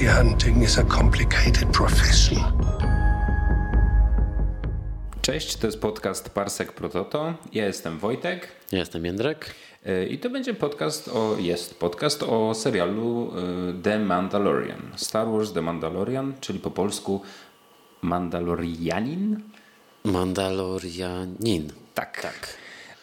Bounty hunting is a complicated profession. Cześć, to jest podcast Parsek Prototo. Ja jestem Wojtek. Ja jestem Jędrek. E, I to będzie podcast o, jest podcast o serialu e, The Mandalorian. Star Wars The Mandalorian, czyli po polsku Mandalorianin. Mandalorianin. Tak. tak.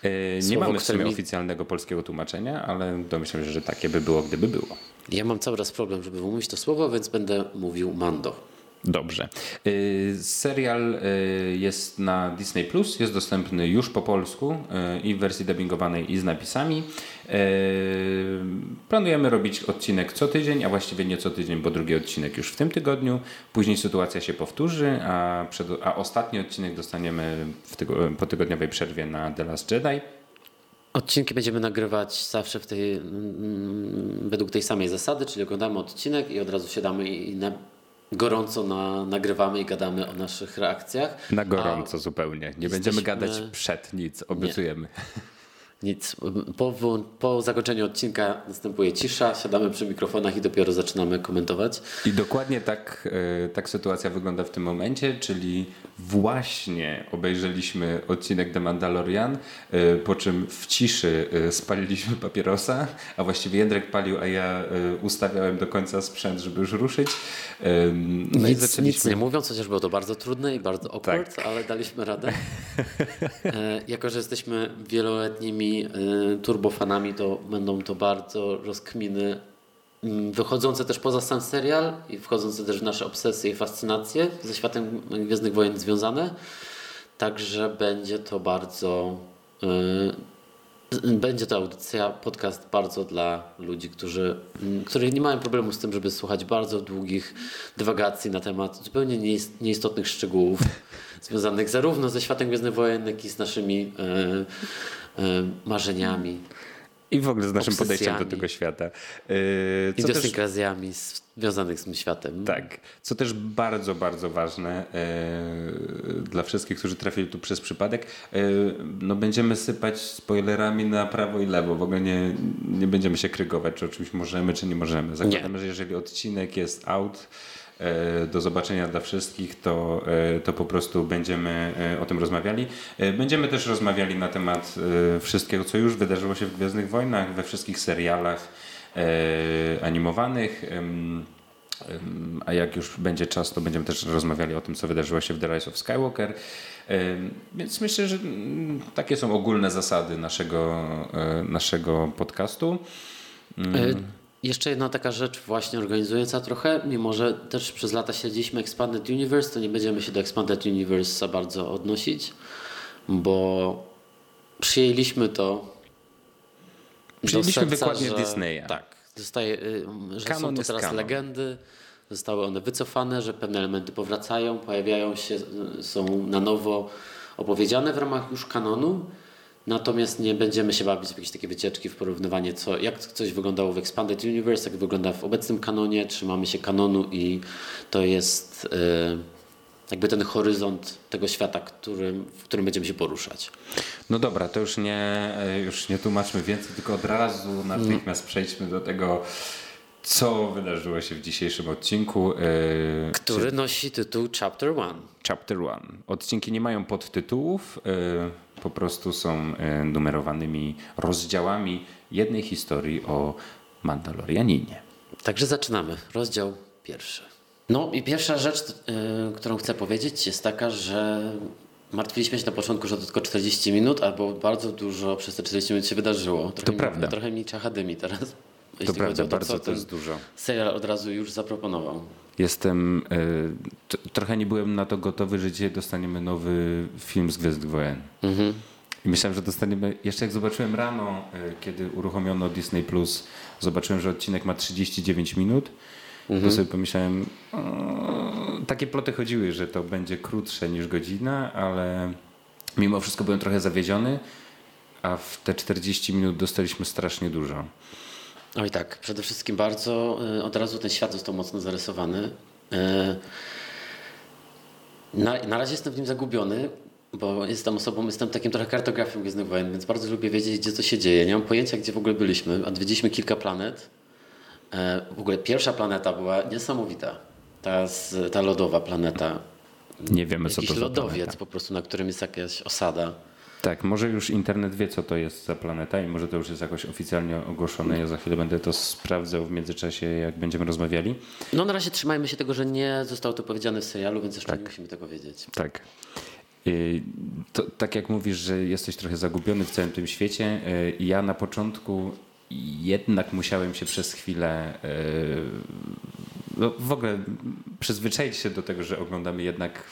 E, nie Słowo, mamy w sumie mi... oficjalnego polskiego tłumaczenia, ale domyślam się, że takie by było, gdyby było. Ja mam cały raz problem, żeby wymówić to słowo, więc będę mówił Mando. Dobrze. Y, serial y, jest na Disney Plus, jest dostępny już po polsku y, i w wersji dubbingowanej i z napisami. Planujemy robić odcinek co tydzień, a właściwie nie co tydzień, bo drugi odcinek już w tym tygodniu. Później sytuacja się powtórzy, a, przed, a ostatni odcinek dostaniemy tygo, po tygodniowej przerwie na The Last Jedi. Odcinki będziemy nagrywać zawsze w tej, według tej samej zasady, czyli oglądamy odcinek i od razu siadamy i na, gorąco na, nagrywamy i gadamy o naszych reakcjach. Na gorąco zupełnie. Nie jesteśmy... będziemy gadać przed nic, obiecujemy. Nie. Nic. Po, po zakończeniu odcinka następuje cisza, siadamy przy mikrofonach i dopiero zaczynamy komentować. I dokładnie tak, e, tak sytuacja wygląda w tym momencie, czyli właśnie obejrzeliśmy odcinek The Mandalorian, e, po czym w ciszy e, spaliliśmy papierosa, a właściwie Jędrek palił, a ja ustawiałem do końca sprzęt, żeby już ruszyć. No nic, zaczęliśmy... nic nie mówiąc, chociaż było to bardzo trudne i bardzo awkward, tak. ale daliśmy radę. jako, że jesteśmy wieloletnimi Y, turbofanami, to będą to bardzo rozkminy wychodzące też poza sam serial i wchodzące też w nasze obsesje i fascynacje ze światem Gwiezdnych Wojen związane. Także będzie to bardzo y, będzie to audycja, podcast bardzo dla ludzi, którzy, mm, którzy nie mają problemu z tym, żeby słuchać bardzo długich dywagacji na temat zupełnie nieistotnych szczegółów związanych zarówno ze światem Gwiezdnych Wojen, jak i z naszymi y, Y, marzeniami. I w ogóle z naszym podejściem do tego świata. Yy, Idiosynkrazjami też... związanych z tym światem. Tak. Co też bardzo, bardzo ważne yy, dla wszystkich, którzy trafili tu przez przypadek, yy, no będziemy sypać spoilerami na prawo i lewo. W ogóle nie, nie będziemy się krygować, czy o czymś możemy, czy nie możemy. Zakładamy, nie. że jeżeli odcinek jest out, do zobaczenia dla wszystkich, to, e, to po prostu będziemy e, o tym rozmawiali. Będziemy też rozmawiali na temat wszystkiego, co już wydarzyło się w Gwiezdnych Wojnach, we wszystkich serialach animowanych. A jak już będzie czas, to będziemy też rozmawiali o tym, co wydarzyło się w The Rise of Skywalker. Więc myślę, że mm, takie są ogólne zasady naszego, naszego podcastu. Jeszcze jedna taka rzecz właśnie organizująca trochę, mimo że też przez lata śledziliśmy Expanded Universe, to nie będziemy się do Expanded Universe za bardzo odnosić, bo przyjęliśmy to Przyjęliśmy wykładnie Disneya. Tak, zostaje, y, że kanon są to teraz kanon. legendy, zostały one wycofane, że pewne elementy powracają, pojawiają się, y, są na nowo opowiedziane w ramach już kanonu Natomiast nie będziemy się bawić w jakieś takie wycieczki w porównywanie, co, jak coś wyglądało w Expanded Universe, jak wygląda w obecnym kanonie. Trzymamy się kanonu i to jest yy, jakby ten horyzont tego świata, którym, w którym będziemy się poruszać. No dobra, to już nie, e, już nie tłumaczmy więcej, tylko od razu natychmiast przejdźmy do tego, co wydarzyło się w dzisiejszym odcinku. Yy, Który czy... nosi tytuł Chapter One. Chapter One. Odcinki nie mają podtytułów. Yy, po prostu są e, numerowanymi rozdziałami jednej historii o Mandalorianinie. Także zaczynamy. Rozdział pierwszy. No i pierwsza rzecz, yy, którą chcę powiedzieć jest taka, że martwiliśmy się na początku, że to tylko 40 minut, albo bardzo dużo przez te 40 minut się wydarzyło. Trochę to mi, prawda. Trochę mi czacha dymi teraz. To prawda, to, bardzo to jest dużo. Serial od razu już zaproponował. Jestem, y, trochę nie byłem na to gotowy, że dzisiaj dostaniemy nowy film z Gwiezdnych Wojen. Mhm. I myślałem, że dostaniemy, jeszcze jak zobaczyłem rano, y, kiedy uruchomiono Disney+, Plus, zobaczyłem, że odcinek ma 39 minut, mhm. to sobie pomyślałem, o, takie ploty chodziły, że to będzie krótsze niż godzina, ale mimo wszystko byłem trochę zawiedziony, a w te 40 minut dostaliśmy strasznie dużo. Oj tak, przede wszystkim bardzo y, od razu ten świat został mocno zarysowany. Y, na, na razie jestem w nim zagubiony, bo jestem osobą, jestem takim trochę kartografem Gwiezdnych Wojen, więc bardzo lubię wiedzieć, gdzie co się dzieje. Nie mam pojęcia, gdzie w ogóle byliśmy. Odwiedziliśmy kilka planet. E, w ogóle pierwsza planeta była niesamowita. Ta, ta lodowa planeta. Nie wiemy, co to Jakiś lodowiec planeta. po prostu, na którym jest jakaś osada. Tak, może już internet wie, co to jest za planeta i może to już jest jakoś oficjalnie ogłoszone. Ja za chwilę będę to sprawdzał w międzyczasie, jak będziemy rozmawiali. No na razie trzymajmy się tego, że nie zostało to powiedziane w serialu, więc jeszcze nie musimy tego wiedzieć. Tak. Y, To, tak jak mówisz, że jesteś trochę zagubiony w całym tym świecie, y, ja na początku jednak musiałem się przez chwilę y, no w ogóle przyzwyczaić się do tego, że oglądamy jednak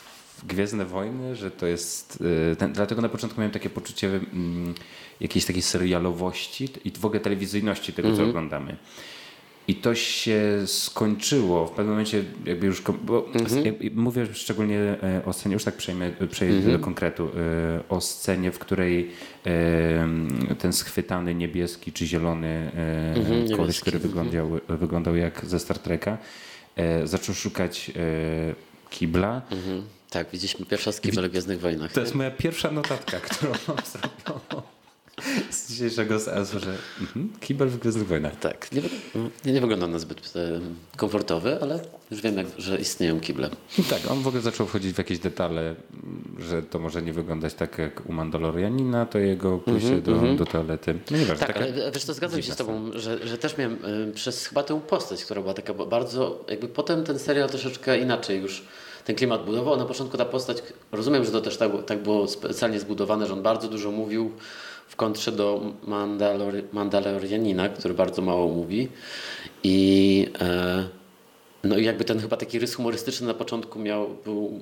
Gwiezdne Wojny, że to jest... y, Ten, dlatego na początku miałem takie poczucie mm, jakiejś takiej serialowości i w ogóle telewizyjności tego, co oglądamy. I to się skończyło w pewnym momencie, jakby już. Bo jakby Mówię szczególnie e, o scenie, już tak przejmę, przejdę do konkretu, e, o scenie, w której e, ten schwytany niebieski czy zielony e, koleś, niebieski, który wyglądał, wyglądał jak ze Star Treka, zaczął szukać kibla. Mhm. Tak, widzieliśmy pierwszą w Gwiezdnych Wojnach. To jest moja pierwsza notatka, którą mam zrobioną z dzisiejszego seansu, że mhm, kibel w Gwiezdnych Wojnach. Tak, nie, nie, nie wygląda na zbyt e, komfortowy, ale już wiem, jak, że istnieją kible. Tak, on w ogóle zaczął wchodzić w jakieś detale, że to może nie wyglądać tak jak u Mandalorianina, to jego pójście do, do toalety. No nieważne. Tak, taka ale wiesz, to zgadzam się z tobą, że, że też miałem y, przez chyba tę postać, która była taka ba- bardzo, jakby potem ten serial troszeczkę inaczej już ten klimat budował. Na początku ta postać, rozumiem, że to też tak, tak było specjalnie zbudowane, że on bardzo dużo mówił w kontrze do Mandalori Mandalorianina, który bardzo mało mówi i e, no i jakby ten chyba taki rys humorystyczny na początku miał, był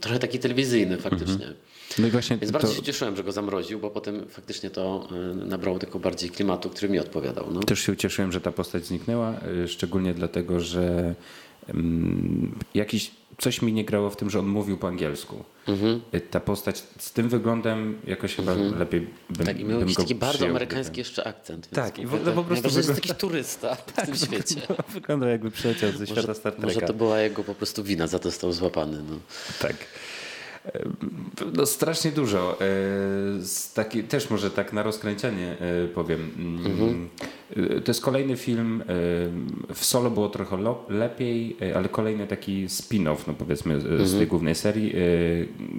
trochę taki telewizyjny faktycznie. No i właśnie Więc to, bardzo się cieszyłem, że go zamroził, bo potem faktycznie to y, nabrało tylko bardziej klimatu, który mi odpowiadał. No. też się ucieszyłem, że ta postać zniknęła, y, szczególnie dlatego, że mm, jakiś, coś mi nie grało w tym, że on mówił po angielsku. Mhm. Y, Ta postać z tym wyglądem jakoś chyba lepiej bym, Tak, i miał jakiś taki bardzo amerykański gdybym- jeszcze akcent. Tak, i w ogóle po prostu że jest wygląda- jakiś turysta w tym świecie. Wygląda jakby przyleciał ze świata Star Treka. może to była jego po prostu wina, za to został złapany. No. Tak. No strasznie dużo. E, Z taki, też może tak na rozkręcenie e, powiem. Mm, e, To jest kolejny film. e, W solo było trochę lepiej, e, ale kolejny taki spin-off, no powiedzmy, z tej głównej serii,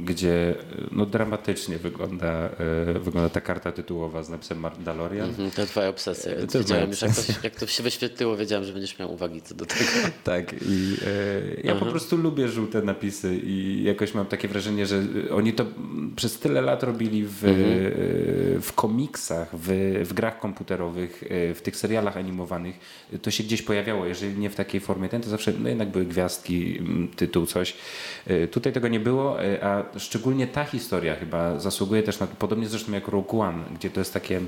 gdzie no, dramatycznie wygląda, wygląda ta karta tytułowa z napisem Mandalorian. Mhm, To twoja obsesja, więc To wiedziałem już, jak to, jak to się wyświetliło, wiedziałem, że będziesz miał uwagi co do tego. Tak, i ja po prostu lubię żółte napisy i jakoś mam takie wrażenie, że oni to przez tyle lat robili w, e, w komiksach, w, w grach komputerowych, e, w tych serialach animowanych. To się gdzieś pojawiało, jeżeli nie w takiej formie ten, to zawsze no jednak były gwiazdki, mm, tytuł, coś. E, Tutaj tego nie było, e, a szczególnie ta historia chyba zasługuje też na, podobnie zresztą jak Rogue One, gdzie to jest takie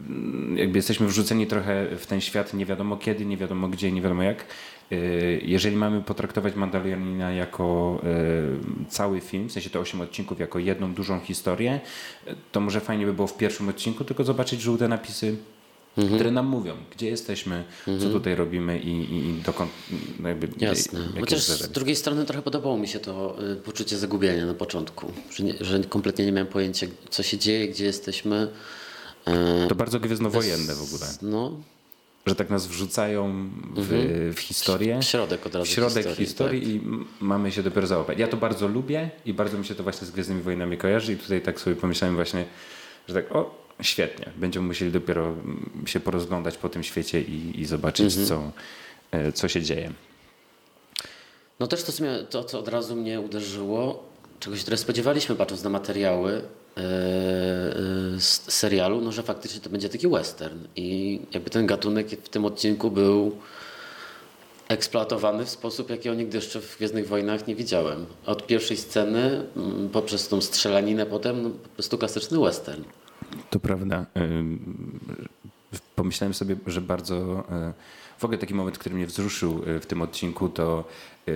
mm, jakby jesteśmy wrzuceni trochę w ten świat nie wiadomo kiedy, nie wiadomo gdzie, nie wiadomo jak. Y, Jeżeli mamy potraktować Mandalorianina jako cały film, w sensie te 8 odcinków jako jedną dużą historię, to może fajnie by było w pierwszym odcinku tylko zobaczyć żółte napisy, które nam mówią, gdzie jesteśmy, co tutaj robimy i, i, i dokąd no jakby Jasne. Chociaż z drugiej strony trochę podobało mi się to y, poczucie zagubienia na początku, że, nie, że kompletnie nie miałem pojęcia, co się dzieje, gdzie jesteśmy. E, To bardzo gwiezdnowojenne w ogóle, No, że tak nas wrzucają w, w historię. w środek od razu w środek historii, historii, tak. i mamy się dopiero załapać. Ja to bardzo lubię i bardzo mi się to właśnie z Gwiezdnymi Wojnami kojarzy i tutaj tak sobie pomyślałem właśnie, że tak o, świetnie, będziemy musieli dopiero mm, się porozglądać po tym świecie i, i zobaczyć, Mhm. co, e, co się dzieje. No też to, to, co od razu mnie uderzyło, czego się teraz spodziewaliśmy, patrząc na materiały e, e, z serialu, no że faktycznie to będzie taki western. I jakby ten gatunek w tym odcinku był eksploatowany w sposób, jakiego nigdy jeszcze w Gwiezdnych Wojnach nie widziałem. Od pierwszej sceny, mm, poprzez tą strzelaninę potem, no, po prostu klasyczny western. To prawda. Pomyślałem sobie, że bardzo. e, W ogóle taki moment, który mnie wzruszył e, w tym odcinku, to e,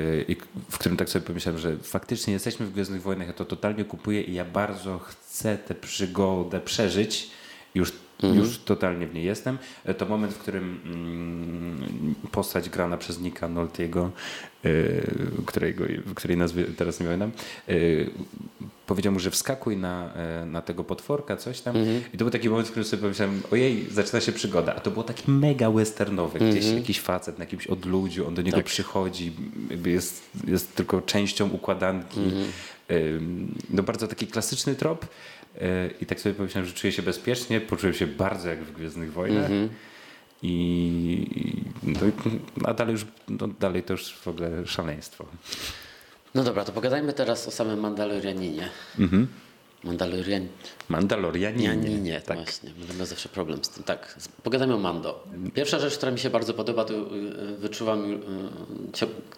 w którym tak sobie pomyślałem, że faktycznie jesteśmy w Gwiezdnych Wojnach, ja to totalnie kupuję i ja bardzo chcę tę przygodę przeżyć. Już, już totalnie w niej jestem. E, To moment, w którym mm, postać grana przez Nika Noltiego, e, którego, której nazwy teraz nie pamiętam, e, powiedział mu, że wskakuj na, na tego potworka, coś tam. I to był taki moment, w którym sobie pomyślałem, ojej, zaczyna się przygoda. A to było taki mega westernowy. Gdzieś jakiś facet na jakimś odludziu, on do niego Tak. przychodzi, jest, jest tylko częścią układanki. Ym, No bardzo taki klasyczny trop. E, I tak sobie pomyślałem, że czuję się bezpiecznie, poczułem się bardzo jak w Gwiezdnych Wojnach. I, i- no, a dalej już, no, dalej to już w ogóle szaleństwo. No dobra, to pogadajmy teraz o samym Mandalorianinie. Mandalorian... Mandalorianinie. Tak. właśnie. Będę miał zawsze problem z tym. Tak, pogadajmy o Mando. Pierwsza rzecz, która mi się bardzo podoba, to y, y, wyczuwam y,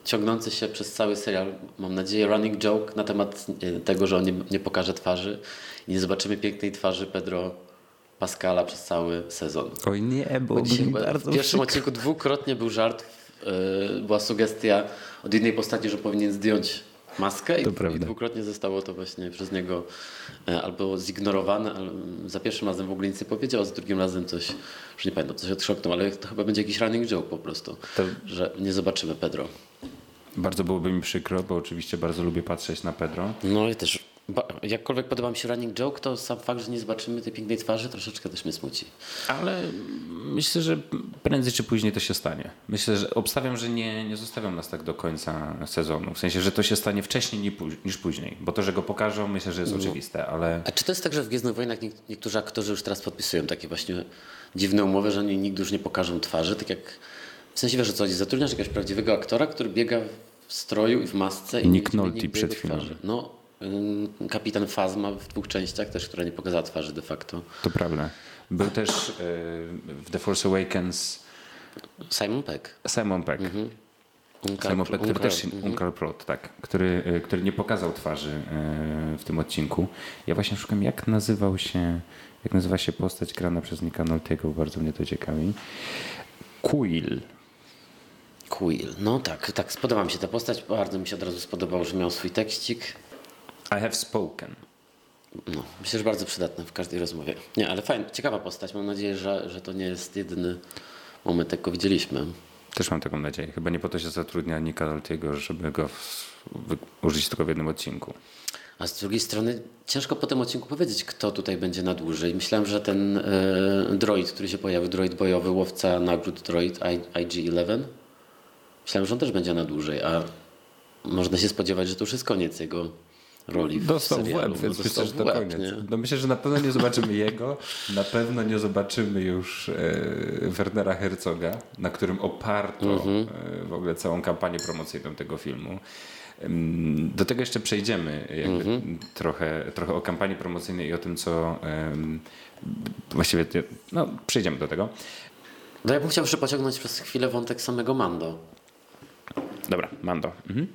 ciągnący się przez cały serial, mam nadzieję, running joke na temat tego, że on nie, nie pokaże twarzy i nie zobaczymy pięknej twarzy Pedro Pascala przez cały sezon. Oj nie, bo Bo dzisiaj, w pierwszym odcinku dwukrotnie był żart, była sugestia od jednej postaci, że powinien zdjąć maskę i, To i dwukrotnie zostało to właśnie przez niego e, albo zignorowane, ale za pierwszym razem w ogóle nic nie powiedział, a za drugim razem coś, już nie pamiętam, coś odszoknął, ale to chyba będzie jakiś running joke po prostu, To- że nie zobaczymy Pedro. Bardzo byłoby mi przykro, bo oczywiście bardzo lubię patrzeć na Pedro. No i też, ba- jakkolwiek podoba mi się running joke, to sam fakt, że nie zobaczymy tej pięknej twarzy troszeczkę też mnie smuci. Ale myślę, że prędzej czy później to się stanie. Myślę, że obstawiam, że nie, nie zostawią nas tak do końca sezonu. W sensie, że to się stanie wcześniej niż później. Bo to, że go pokażą, myślę, że jest oczywiste, ale A czy to jest tak, że w Gwiezdnych Wojnach niek- niektórzy aktorzy już teraz podpisują takie właśnie dziwne umowy, że oni nigdy już nie pokażą twarzy, tak jak w sensie wiesz o co chodzi, zatrudniasz jakiegoś prawdziwego aktora, który biega w stroju i w masce i Nick nie Nolte przed chwilą. twarzy. No, kapitan Fazma w dwóch częściach też, która nie pokazała twarzy de facto. to prawda. Był też e, w The Force Awakens Simon Peck. Simon Peck. Uncle- Simon Peck, który też się, Uncle Prot, tak, który, e, który nie pokazał twarzy e, w tym odcinku. Ja właśnie szukam, jak nazywał się, jak nazywa się postać grana przez Nicka Noltego, bardzo mnie to ciekawi. Quill. Quill. No tak, tak, spodoba mi się ta postać, bardzo mi się od razu spodobał, że miał swój tekścik. I have spoken. No, myślę, że bardzo przydatne w każdej rozmowie. Nie, ale fajna, ciekawa postać. Mam nadzieję, że, że to nie jest jedyny moment, jak go widzieliśmy. Też mam taką nadzieję. Chyba nie po to się zatrudnia Nicka Noltego, żeby go w, użyć tylko w jednym odcinku. A z drugiej strony ciężko po tym odcinku powiedzieć, kto tutaj będzie na dłużej. Myślałem, że ten e, droid, który się pojawił, droid bojowy, łowca nagród droid I- IG-11, myślałem, że on też będzie na dłużej, a można się spodziewać, że to już jest koniec jego roli w Dostał w serialu. łeb, więc Dostał myślę, że w to łeb, koniec. nie? No myślę, że na pewno nie zobaczymy jego, na pewno nie zobaczymy już e, Wernera Herzoga, na którym oparto Mhm. e, w ogóle całą kampanię promocyjną tego filmu. Do tego jeszcze przejdziemy jakby Mhm. trochę, trochę o kampanii promocyjnej i o tym, co em, właściwie, no przejdziemy do tego. No ja bym chciał jeszcze pociągnąć przez chwilę wątek samego Mando. Dobra, Mando. Mhm.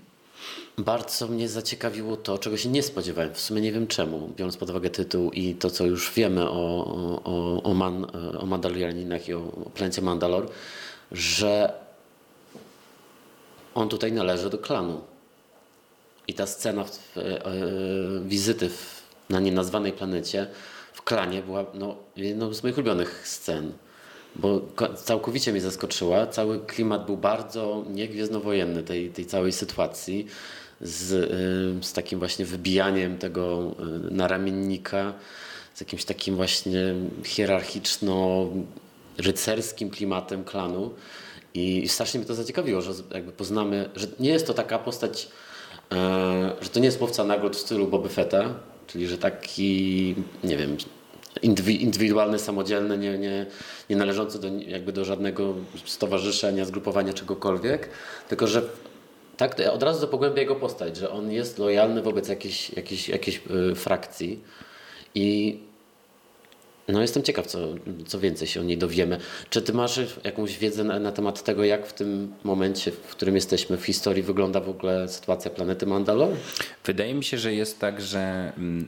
Bardzo mnie zaciekawiło to, czego się nie spodziewałem. W sumie nie wiem czemu, biorąc pod uwagę tytuł i to, co już wiemy o, o, o, man, o Mandalorianinach i o, o planecie Mandalor, że on tutaj należy do klanu. I ta scena w, e, e, wizyty w, na nienazwanej planecie w klanie była no, jedną z moich ulubionych scen. Bo ko- całkowicie mnie zaskoczyła. Cały klimat był bardzo niegwiezdnowojenny tej, tej całej sytuacji. Z, y, z takim właśnie wybijaniem tego y, naramiennika, z jakimś takim właśnie hierarchiczno-rycerskim klimatem klanu. I strasznie mnie to zaciekawiło, że jakby poznamy, że nie jest to taka postać, e, że to nie jest łowca nagród w stylu Boba Fetta, czyli że taki, nie wiem, indywidualny, samodzielny, nie, nie, nie należący do, jakby do żadnego stowarzyszenia, zgrupowania, czegokolwiek, tylko że tak, od razu to pogłębia jego postać, że on jest lojalny wobec jakiejś, jakiejś, jakiejś y, frakcji. I no jestem ciekaw, co, co więcej się o niej dowiemy. Czy ty masz jakąś wiedzę na, na temat tego, jak w tym momencie, w którym jesteśmy w historii, wygląda w ogóle sytuacja planety Mandalor? Wydaje mi się, że jest tak, że mm,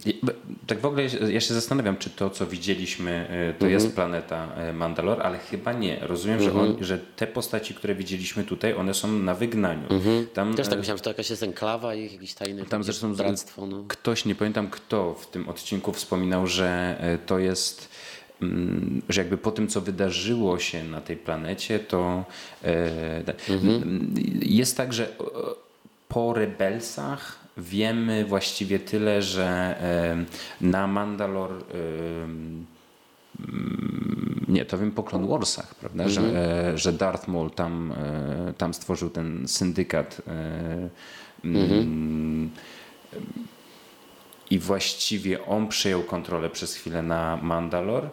tak w ogóle ja się zastanawiam, czy to, co widzieliśmy, y, to Mhm. jest planeta y, Mandalor, ale chyba nie. Rozumiem, że, on, że te postaci, które widzieliśmy tutaj, one są na wygnaniu. Tam, Mhm. Też tak y, myślałem, że to jakaś jest enklawa i jakiś tajny Tam zresztą bractwo. No. ktoś, nie pamiętam kto w tym odcinku wspominał, że to jest, że jakby po tym, co wydarzyło się na tej planecie, to e, Mhm. mm, jest tak, że e, po rebelsach wiemy właściwie tyle, że na Mandalor nie, to wiem po Clone Warsach, prawda? Że, mm -hmm. że Darth Maul tam, e, tam stworzył ten syndykat mm -hmm. I właściwie on przejął kontrolę przez chwilę na Mandalor.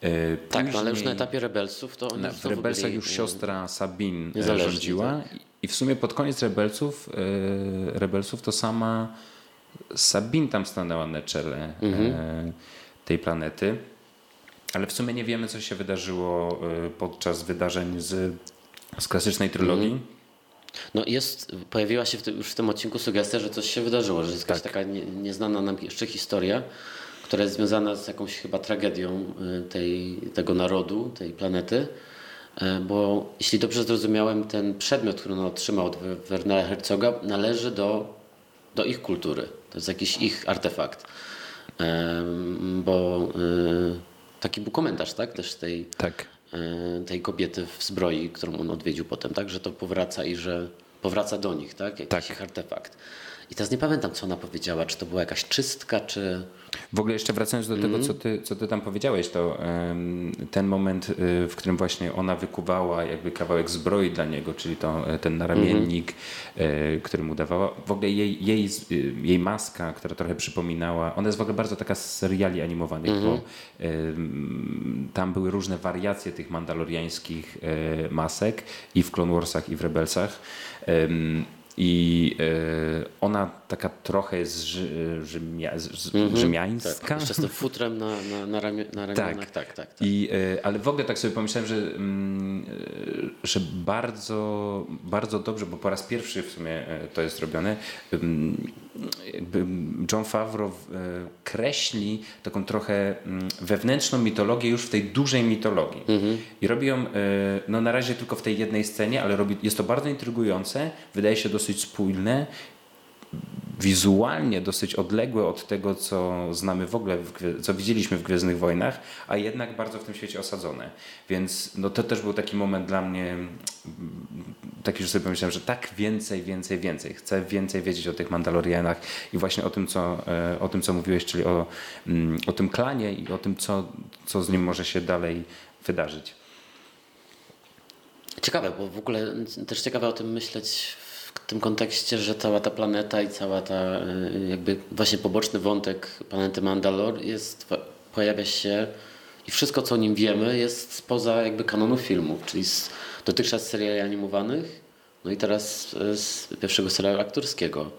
Później, tak, ale już na etapie Rebelsów to na, W Rebelsach już siostra Sabine rządziła tak. i w sumie pod koniec Rebelsów, Rebelsów to sama Sabine tam stanęła na czele mm -hmm. tej planety. Ale w sumie nie wiemy, co się wydarzyło y, podczas wydarzeń z, z klasycznej trylogii. Mm. No jest, pojawiła się w tym, już w tym odcinku sugestia, że coś się wydarzyło, że jest jakaś tak. taka nie, nieznana nam jeszcze historia, która jest związana z jakąś chyba tragedią y, tej, tego narodu, tej planety. E, bo jeśli dobrze zrozumiałem, ten przedmiot, który on otrzymał od Wernera Herzoga, należy do, do ich kultury. To jest jakiś ich artefakt. Bo y, Taki był komentarz, tak? Też tej, tak. E, tej kobiety w zbroi, którą on odwiedził potem, tak? Że to powraca i że powraca do nich, tak? Jakiś tak. artefakt. I teraz nie pamiętam, co ona powiedziała, czy to była jakaś czystka, czy... W ogóle jeszcze wracając do tego, mhm. co ty, co ty tam powiedziałeś, to ten moment, y, w którym właśnie ona wykuwała jakby kawałek zbroi dla niego, czyli to, e, ten naramiennik, mm. który mu dawała. W ogóle jej, jej, y, jej maska, która trochę przypominała, ona jest w ogóle bardzo taka z seriali animowanych, mm. bo mhm. tam były różne wariacje tych mandaloriańskich e, masek i w Clone Warsach i w Rebelsach. I y, ona taka trochę jest rzymia, mm -hmm. rzymiańska. Tak, jeszcze z tym futrem na, na, na, na ramionach. Tak. tak, tak, tak. I, y, ale w ogóle tak sobie pomyślałem, że, mm, y, że bardzo, bardzo dobrze, bo po raz pierwszy w sumie to jest robione, John Favreau kreśli taką trochę mm, wewnętrzną mitologię już w tej dużej mitologii. -hmm. I robi ją no na razie tylko w tej jednej scenie, ale robi, jest to bardzo intrygujące, wydaje się dosyć dosyć spójne, wizualnie dosyć odległe od tego, co znamy w ogóle, co widzieliśmy w Gwiezdnych Wojnach, a jednak bardzo w tym świecie osadzone. Więc no, to też był taki moment dla mnie, taki, że sobie pomyślałem, że tak więcej, więcej, więcej. Chcę więcej wiedzieć o tych Mandalorianach i właśnie o tym, co, e, o tym, co mówiłeś, czyli o, mm, o tym klanie i o tym, co, co z nim może się dalej wydarzyć. Ciekawe, bo w ogóle też ciekawe o tym myśleć w tym kontekście, że cała ta planeta i cała ta y, jakby właśnie poboczny wątek planety Mandalor jest, pojawia się i wszystko co o nim wiemy jest spoza jakby kanonu filmów, czyli z dotychczas seriali animowanych, no i teraz z pierwszego serialu aktorskiego.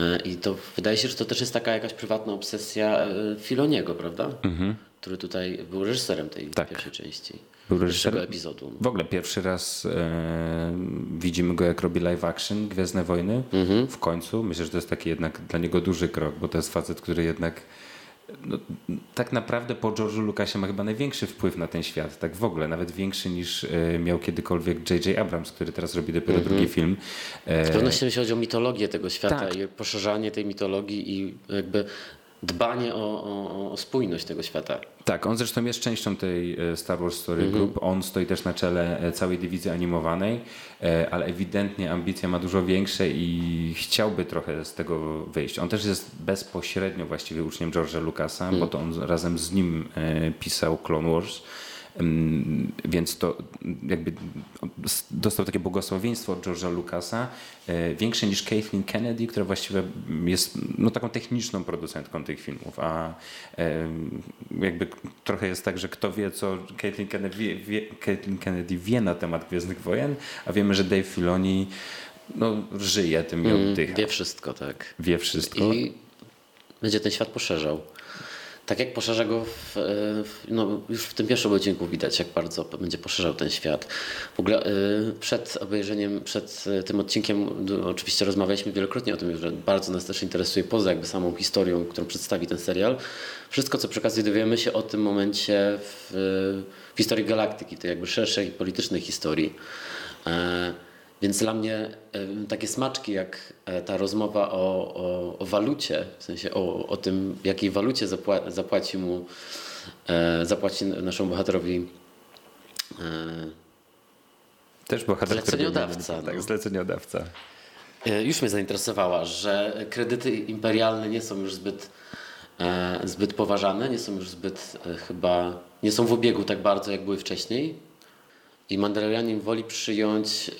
Y, I to wydaje się, że to też jest taka jakaś prywatna obsesja y, Filoniego, prawda? Mhm. Który tutaj był reżyserem tej tak. pierwszej części. Był reżyserem epizodu. W ogóle pierwszy raz e, widzimy go, jak robi live action Gwiezdne Wojny mhm. w końcu. Myślę, że to jest taki jednak dla niego duży krok, bo to jest facet, który jednak no, tak naprawdę po George'u Lucasie ma chyba największy wpływ na ten świat, tak w ogóle, nawet większy niż e, miał kiedykolwiek J.J. Abrams, który teraz robi dopiero mm -hmm. drugi film. E, Z pewnością jeśli chodzi o mitologię tego świata tak. i poszerzanie tej mitologii i jakby dbanie o, o, o, spójność tego świata. Tak, on zresztą jest częścią tej e, Star Wars Story -hmm. Group. On stoi też na czele e, całej dywizji animowanej, e, ale ewidentnie ambicje ma dużo większe i chciałby trochę z tego wyjść. On też jest bezpośrednio właściwie uczniem George'a Lucasa, mm. bo to on razem z nim pisał Clone Wars. Więc to jakby dostał takie błogosławieństwo od George'a Lucasa, e, większe niż Kathleen Kennedy, która właściwie jest no, taką techniczną producentką tych filmów, a jakby trochę jest tak, że kto wie, co Kathleen Kennedy wie, wie, Kathleen Kennedy wie na temat Gwiezdnych Wojen, a wiemy, że Dave Filoni no, żyje tym i mm, oddycha. Wie wszystko, tak. Wie wszystko. I będzie ten świat poszerzał. Tak jak poszerza go, w, w, no już w tym pierwszym odcinku widać, jak bardzo będzie poszerzał ten świat. W ogóle y, przed obejrzeniem, przed y, tym odcinkiem oczywiście rozmawialiśmy wielokrotnie o tym, że bardzo nas też interesuje poza jakby samą historią, którą przedstawi ten serial. Wszystko, co przy okazji dowiemy się o tym momencie w, w historii galaktyki, tej jakby szerszej politycznej historii. Więc dla mnie takie smaczki, jak e, ta rozmowa o, o, o walucie, w sensie o, o tym, jakiej walucie zapła, zapłaci mu, e, zapłaci naszemu bohaterowi e, też bohater, zleceniodawca. Tak, no. zleceniodawca. E, już mnie zainteresowała, że kredyty imperialne nie są już zbyt, e, zbyt poważane, nie są już zbyt e, chyba, nie są w obiegu tak bardzo, jak były wcześniej. I Mandalorianin woli przyjąć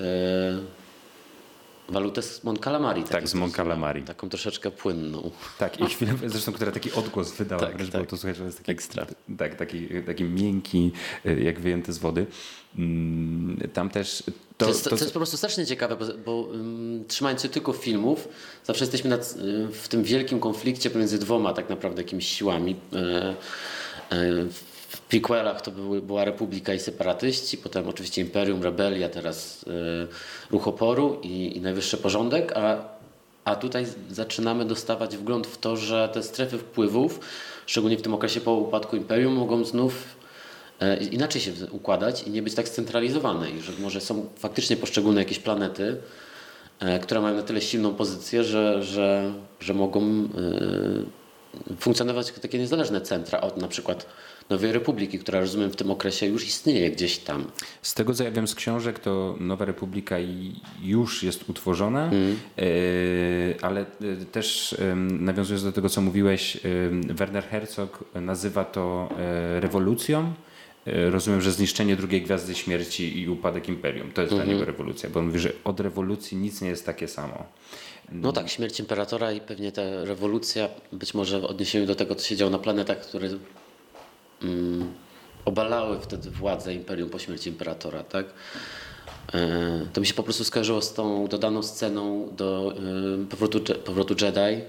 walutę z Mon Calamari. Tak, z Mon Calamari. Taką troszeczkę płynną. Tak, i chwilę zresztą, która taki odgłos wydała, tak, wręcz tak. było to słuchać, że jest taki, Ekstra. Tak, taki, taki miękki, jak wyjęty z wody. Mm, tam też to, to, jest, to, to, jest, po prostu strasznie ciekawe, bo, bo um, trzymając się tylko filmów, zawsze jesteśmy nad, w tym wielkim konflikcie pomiędzy dwoma tak naprawdę jakimiś siłami. E, e, prequelach to były, była Republika i separatyści, potem oczywiście Imperium, Rebelia, teraz e, Ruch Oporu i, i Najwyższy Porządek, a, a tutaj zaczynamy dostawać wgląd w to, że te strefy wpływów, szczególnie w tym okresie po upadku Imperium, mogą znów E, inaczej się układać i nie być tak scentralizowane i że może są faktycznie poszczególne jakieś planety, e, które mają na tyle silną pozycję, że, że, że mogą e, funkcjonować takie niezależne centra od na przykład Nowej Republiki, która rozumiem w tym okresie już istnieje gdzieś tam. Z tego co ja wiem z książek, to Nowa Republika już jest utworzona, mm. ale też nawiązując do tego, co mówiłeś, Werner Herzog nazywa to rewolucją E, rozumiem, że zniszczenie drugiej gwiazdy śmierci i upadek imperium to jest mhm. dla niego rewolucja, bo on mówi, że od rewolucji nic nie jest takie samo. No tak, śmierć imperatora i pewnie ta rewolucja, być może w odniesieniu do tego, co się działo na planetach, które mm, obalały wtedy władzę imperium po śmierci imperatora, tak? E, to mi się po prostu skojarzyło z tą dodaną sceną do e, powrotu, powrotu Jedi,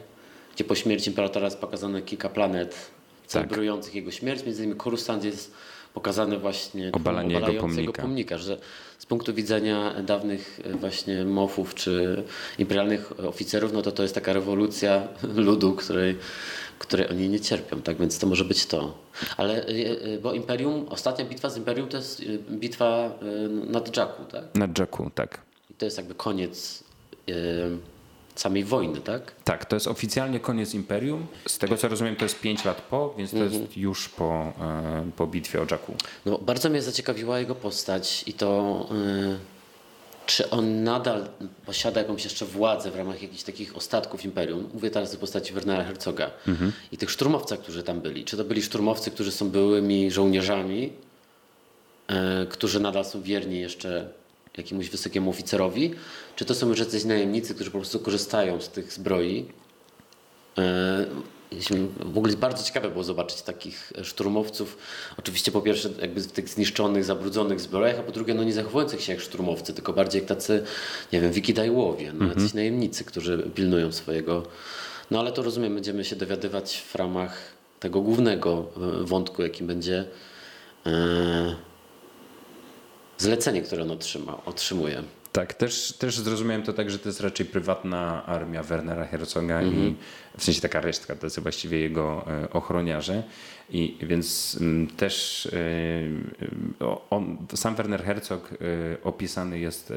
gdzie po śmierci imperatora jest pokazane kilka planet tak. celebrujących tak. jego śmierć, między innymi Coruscant jest pokazane właśnie obalanie jego pomnika. pomnika, że z punktu widzenia dawnych e, właśnie mofów czy imperialnych oficerów, no to to jest taka rewolucja ludu, której, której oni nie cierpią, tak więc to może być to. Ale, e, e, bo Imperium, ostatnia bitwa z Imperium to jest bitwa nad Jakku, tak? Nad Jakku, tak. I to jest jakby koniec samej wojny, tak? Tak, to jest oficjalnie koniec imperium. Z tego co rozumiem, to jest 5 lat po, więc to mhm. jest już po, e, po bitwie o Jakku. No, bardzo mnie zaciekawiła jego postać i to. Yy, czy on nadal posiada jakąś jeszcze władzę w ramach jakichś takich ostatków imperium? Mówię teraz o postaci Wernera Herzoga mhm. i tych szturmowcach, którzy tam byli. Czy to byli szturmowcy, którzy są byłymi żołnierzami, yy, którzy nadal są wierni jeszcze jakiemuś wysokiemu oficerowi, czy to są już jacyś najemnicy, którzy po prostu korzystają z tych zbroi. E, w ogóle bardzo ciekawe było zobaczyć takich szturmowców. Oczywiście po pierwsze jakby w tych zniszczonych, zabrudzonych zbrojach, a po drugie no nie zachowujących się jak szturmowcy, tylko bardziej jak tacy, nie wiem, wikidajłowie, no, jacyś mhm. najemnicy, którzy pilnują swojego... No ale to rozumiem, będziemy się dowiadywać w ramach tego głównego e, wątku, jakim będzie e, zlecenie, które on otrzyma, otrzymuje. Tak, też, też zrozumiałem to tak, że to jest raczej prywatna armia Wernera Herzoga mm -hmm. i w sensie taka resztka, to jest właściwie jego e, ochroniarze. I więc mm, też e, on, sam Werner Herzog e, opisany jest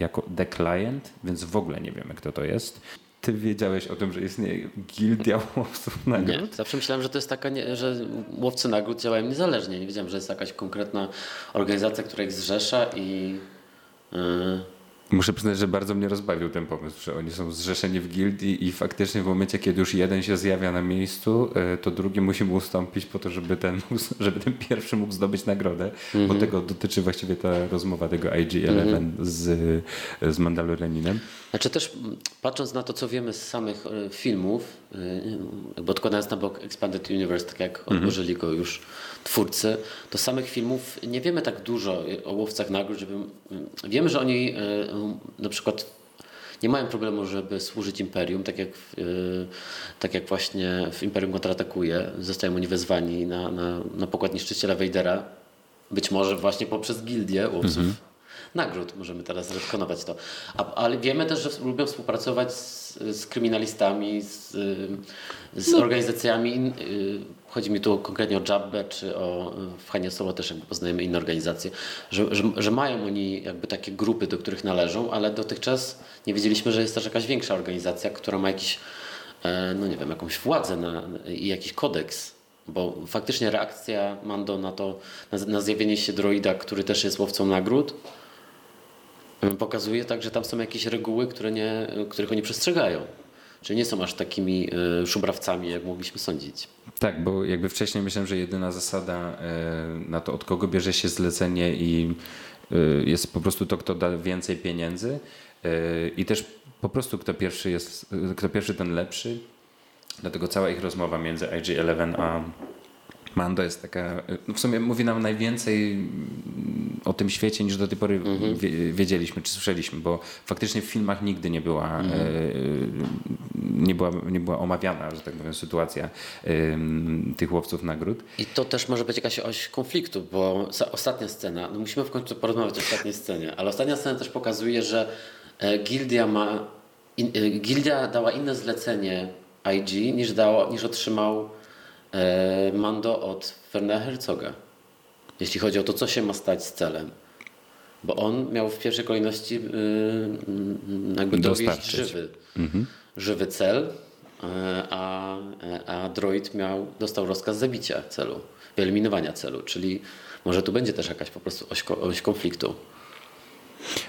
jako The Client, więc w ogóle nie wiemy, kto to jest ty wiedziałeś o tym, że istnieje gildia łowców nagród? Nie, zawsze myślałem, że to jest taka, nie, że łowcy nagród działają niezależnie. Nie wiedziałem, że jest jakaś konkretna organizacja, która ich zrzesza i... Muszę przyznać, że bardzo mnie rozbawił ten pomysł, że oni są zrzeszeni w gildii i faktycznie w momencie, kiedy już jeden się zjawia na miejscu, e, to drugi musi mu ustąpić po to, żeby ten, żeby ten pierwszy mógł zdobyć nagrodę, mm -hmm. bo mhm. tego dotyczy właściwie ta rozmowa tego IG-11 mm -hmm. z, z Mandalorianinem. Znaczy też patrząc na to, co wiemy z samych e, filmów, e, jakby odkładając na bok Expanded Universe, tak jak mhm. odłożyli go już twórcy, to samych filmów nie wiemy tak dużo o łowcach nagród, żeby... Wiemy, że oni e, na przykład nie mają problemu, żeby służyć Imperium, tak jak, tak jak właśnie w Imperium kontratakuje. Zostają oni wezwani na, na, na pokład niszczyciela Vadera, być może właśnie poprzez gildię łowców. Mhm nagród. Możemy teraz retkonować to. A, ale wiemy też, że lubią współpracować z, z kryminalistami, z, z no. organizacjami. Y, chodzi mi tu konkretnie o Jabbę, czy o w Hanie Solo też jakby poznajemy inne organizacje, że, że, że, mają oni jakby takie grupy, do których należą, ale dotychczas nie wiedzieliśmy, że jest też jakaś większa organizacja, która ma jakiś, e, no nie wiem, jakąś władzę na, i jakiś kodeks bo faktycznie reakcja Mando na to, na, na zjawienie się droida, który też jest łowcą nagród, Pokazuje tak, że tam są jakieś reguły, które nie, których oni przestrzegają. Czyli nie są aż takimi y, szubrawcami, jak mogliśmy sądzić. Tak, bo jakby wcześniej myślałem, że jedyna zasada y, na to, od kogo bierze się zlecenie i y, jest po prostu to, kto da więcej pieniędzy i też po prostu kto pierwszy jest, kto pierwszy ten lepszy. Dlatego cała ich rozmowa między IG-11 a Mando jest taka, no w sumie mówi nam najwięcej o tym świecie niż do tej pory mhm. wiedzieliśmy czy słyszeliśmy, bo faktycznie w filmach nigdy nie była, mhm. e, nie była, nie była omawiana, że tak powiem, sytuacja tych łowców nagród. I to też może być jakaś oś konfliktu, bo ostatnia scena, no musimy w końcu porozmawiać o ostatniej scenie, ale ostatnia scena też pokazuje, że e, Gildia ma, e, Gildia dała inne zlecenie IG niż, dało, niż otrzymał Mando od Wernera Herzoga jeśli chodzi o to, co się ma stać z celem. Bo on miał w pierwszej kolejności yy, jakby dowieść żywy, mhm. żywy cel, yy, a, a droid miał, dostał rozkaz zabicia celu, wyeliminowania celu, czyli może tu będzie też jakaś po prostu oś, oś konfliktu.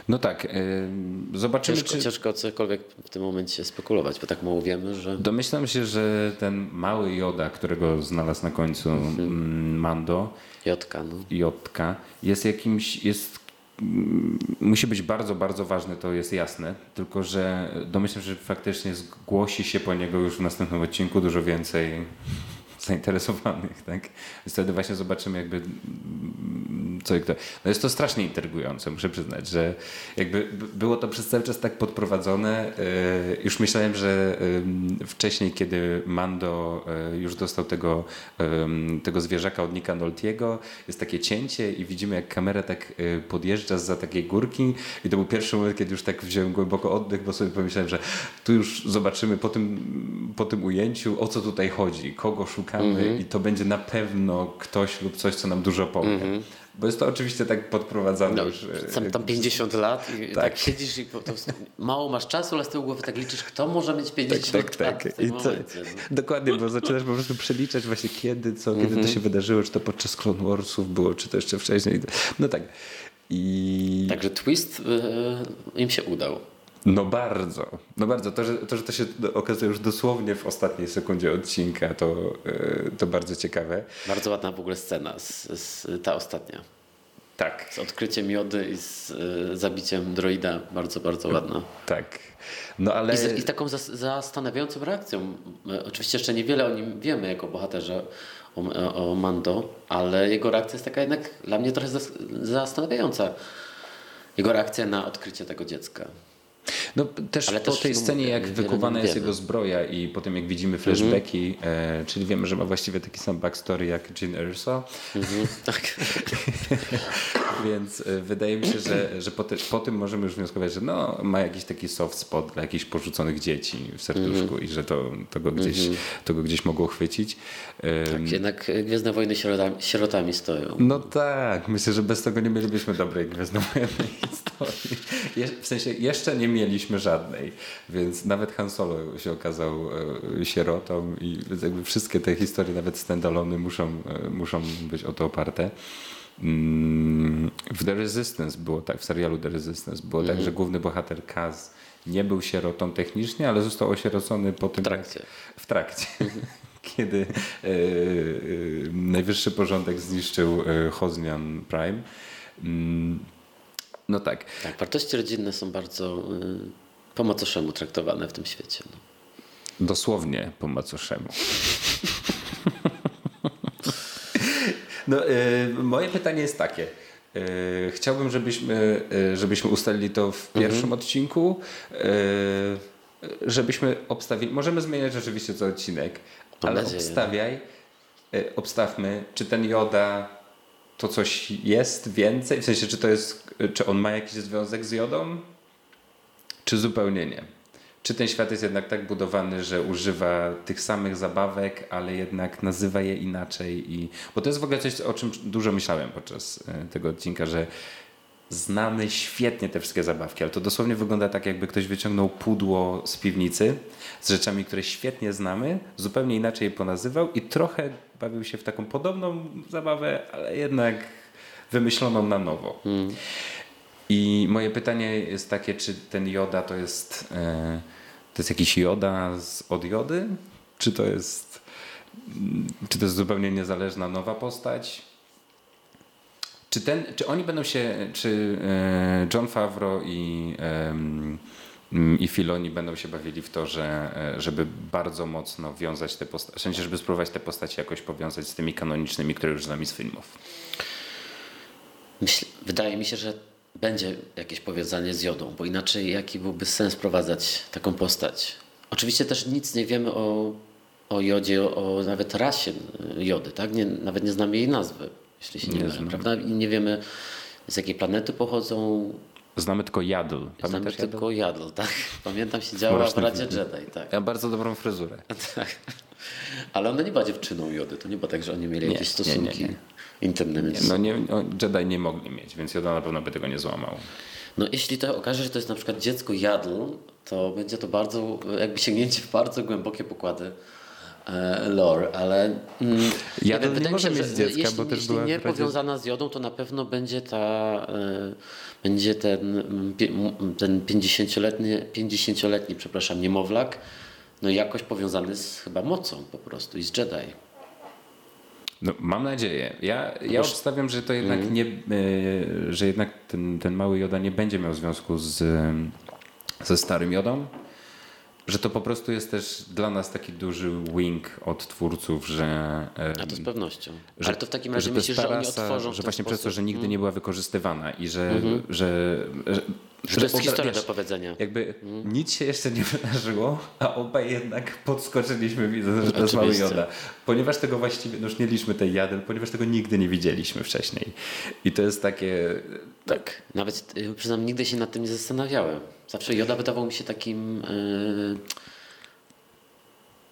No tak, yy, zobaczymy. Ciężko, czy... ciężko cokolwiek w tym momencie spekulować, bo tak mało wiemy, że. Domyślam się, że ten mały Joda, którego znalazł na końcu mhm. Mando, Jotka, no. Jotka jest jakimś, jest mm, musi być bardzo, bardzo ważny, to jest jasne. Tylko, że domyślam się, że faktycznie zgłosi się po niego już w następnym odcinku dużo więcej zainteresowanych, tak? Więc wtedy właśnie zobaczymy jakby co i kto. No jest to strasznie intrygujące, muszę przyznać, że jakby było to przez cały czas tak podprowadzone. E, już myślałem, że wcześniej, kiedy Mando e, już dostał tego, tego zwierzaka od Nika Noltiego, jest takie cięcie i widzimy jak kamera tak e, podjeżdża za takiej górki i to był pierwszy moment, kiedy już tak wziąłem głęboko oddech, bo sobie pomyślałem, że tu już zobaczymy po tym, po tym ujęciu, o co tutaj chodzi, kogo szukamy mm -hmm. i to będzie na pewno ktoś lub coś, co nam dużo powie. Mm -hmm. Bo jest to oczywiście tak podprowadzane no, już. Sam tam 50 lat i tak, tak siedzisz i po prostu mało masz czasu, ale z tyłu głowy tak liczysz, kto może mieć 50 tak, tak, lat tak. I to, no. Dokładnie, bo zaczynasz po prostu przeliczać właśnie kiedy, co, kiedy mm -hmm. to się wydarzyło, czy to podczas Clone Warsów było, czy to jeszcze wcześniej. No tak. I... Także twist yy, im się udał. No bardzo, no bardzo. To że, to, że to się okazuje już dosłownie w ostatniej sekundzie odcinka, to, e, to bardzo ciekawe. Bardzo ładna w ogóle scena, z, z, ta ostatnia. Tak. Z odkryciem jody i z y, zabiciem droida. Bardzo, bardzo ładna. Tak. No ale... I, z, i taką zas, zastanawiającą reakcją. Oczywiście jeszcze niewiele o nim wiemy jako bohaterze, o, o Mando, ale jego reakcja jest taka jednak dla mnie trochę zastanawiająca. Jego reakcja na odkrycie tego dziecka. No też Ale po też tej scenie, jak wykuwana jest jego zbroja i potem jak widzimy flashbacki, mm-hmm. e, czyli wiemy, że ma właściwie taki sam backstory jak Jean Erso. Mm-hmm. Tak. Więc e, wydaje mi się, że, że po, te, po, tym możemy już wnioskować, że no, ma jakiś taki soft spot dla jakichś porzuconych dzieci w serduszku mm-hmm. i że to, to, go gdzieś, mhm. to go gdzieś mogło chwycić. Tak, jednak Gwiezdne Wojny sierotami, sierotami stoją. No tak, myślę, że bez tego nie mielibyśmy dobrej Gwiezdnowojennej historii. w sensie jeszcze nie mieliśmy żadnej, więc nawet Han Solo się okazał e, sierotą i jakby wszystkie te historie, nawet standalone muszą, e, muszą być o to oparte. Mm, w The Resistance było tak, w serialu The Resistance było mm. tak, mhm. że główny bohater Kaz nie był sierotą technicznie, ale został osierocony po tym. W trakcie. W trakcie. Mhm. Kiedy e, e, najwyższy porządek zniszczył e, Hosnian Prime. No tak. Tak, wartości rodzinne są bardzo y, po macoszemu traktowane w tym świecie. No. Dosłownie po macoszemu. no, y, moje pytanie jest takie. Y, chciałbym, żebyśmy, y, żebyśmy ustalili to w mhm. pierwszym mhm. odcinku. Y, żebyśmy obstawili. Możemy zmieniać rzeczywiście co odcinek, ale nadzieję. obstawiaj. Y, obstawmy, czy ten Joda to coś jest więcej? W sensie, czy to jest, czy on ma jakiś związek z jodą? Czy zupełnie nie? Czy ten świat jest jednak tak budowany, że używa tych samych zabawek, ale jednak nazywa je inaczej? I, bo to jest w ogóle coś, o czym dużo myślałem podczas e, tego odcinka, że znamy świetnie te wszystkie zabawki, ale to dosłownie wygląda tak, jakby ktoś wyciągnął pudło z piwnicy z rzeczami, które świetnie znamy, zupełnie inaczej je ponazywał i trochę bawił się w taką podobną zabawę, ale jednak wymyśloną na nowo. Hmm. I moje pytanie jest takie, czy ten Joda to jest, e, to jest jakiś Joda z, od Jody? Czy to jest, czy to jest zupełnie niezależna nowa postać? Czy, ten, czy oni będą się, czy e, John Favreau i, i Filoni będą się bawili w to, że, e, żeby bardzo mocno wiązać te postacie, w sensie, żeby spróbować te postacie jakoś powiązać z tymi kanonicznymi, które już znamy z filmów? Myśl, wydaje mi się, że będzie jakieś powiązanie z jodą, bo inaczej jaki byłby sens prowadzać taką postać? Oczywiście też nic nie wiemy o, o jodzie, o, o nawet rasie jody, tak? Nie, nawet nie znamy jej nazwy, jeśli się nie, nie mylę, prawda? I nie wiemy z jakiej planety pochodzą. Znamy tylko Jadl. Znamy Jadl? tylko Jadl, tak. Pamiętam się działa w Radzie Jedi, tak. Ja bardzo dobrą fryzurę. tak. Ale ona nie była dziewczyną Jody, to nie było tak, że oni mieli nie, jakieś stosunki. Nie, nie, intymne. Więc... No nie, Jedi nie mogli mieć, więc Yoda na pewno by tego nie złamał. No jeśli to okaże, że to jest na przykład dziecko Jadl, to będzie to bardzo, jakby sięgnięcie w bardzo głębokie pokłady lore, ale mm, Jadl nie, nie może mieć dziecka, jeśli, bo też jeśli nie powiązana z Jodą, to na pewno będzie ta, e, będzie ten, ten 50-letni, 50-letni, przepraszam, niemowlak, no jakoś powiązany z chyba mocą po prostu i z Jedi. No, mam nadzieję. Ja, ja obstawiam, że to jednak mm. nie, e, że jednak ten, ten mały Joda nie będzie miał związku z, ze starym Jodą, że to po prostu jest też dla nas taki duży wing od twórców, że. A to z pewnością. Że, Ale to w takim razie myślisz, że oni otworzą. Że właśnie sposób. przez to, że nigdy nie była wykorzystywana i że, -hmm. że, że że to jest historia wiesz, do powiedzenia. Jakby mm. nic się jeszcze nie wydarzyło, a obaj jednak podskoczyliśmy widząc, że to jest mały Joda. Ponieważ tego właściwie, no już mieliśmy tej jadel, ponieważ tego nigdy nie widzieliśmy wcześniej. I to jest takie... Tak, nawet y, przyznam, nigdy się nad tym nie zastanawiałem. Zawsze Joda wydawał mi się takim... Yy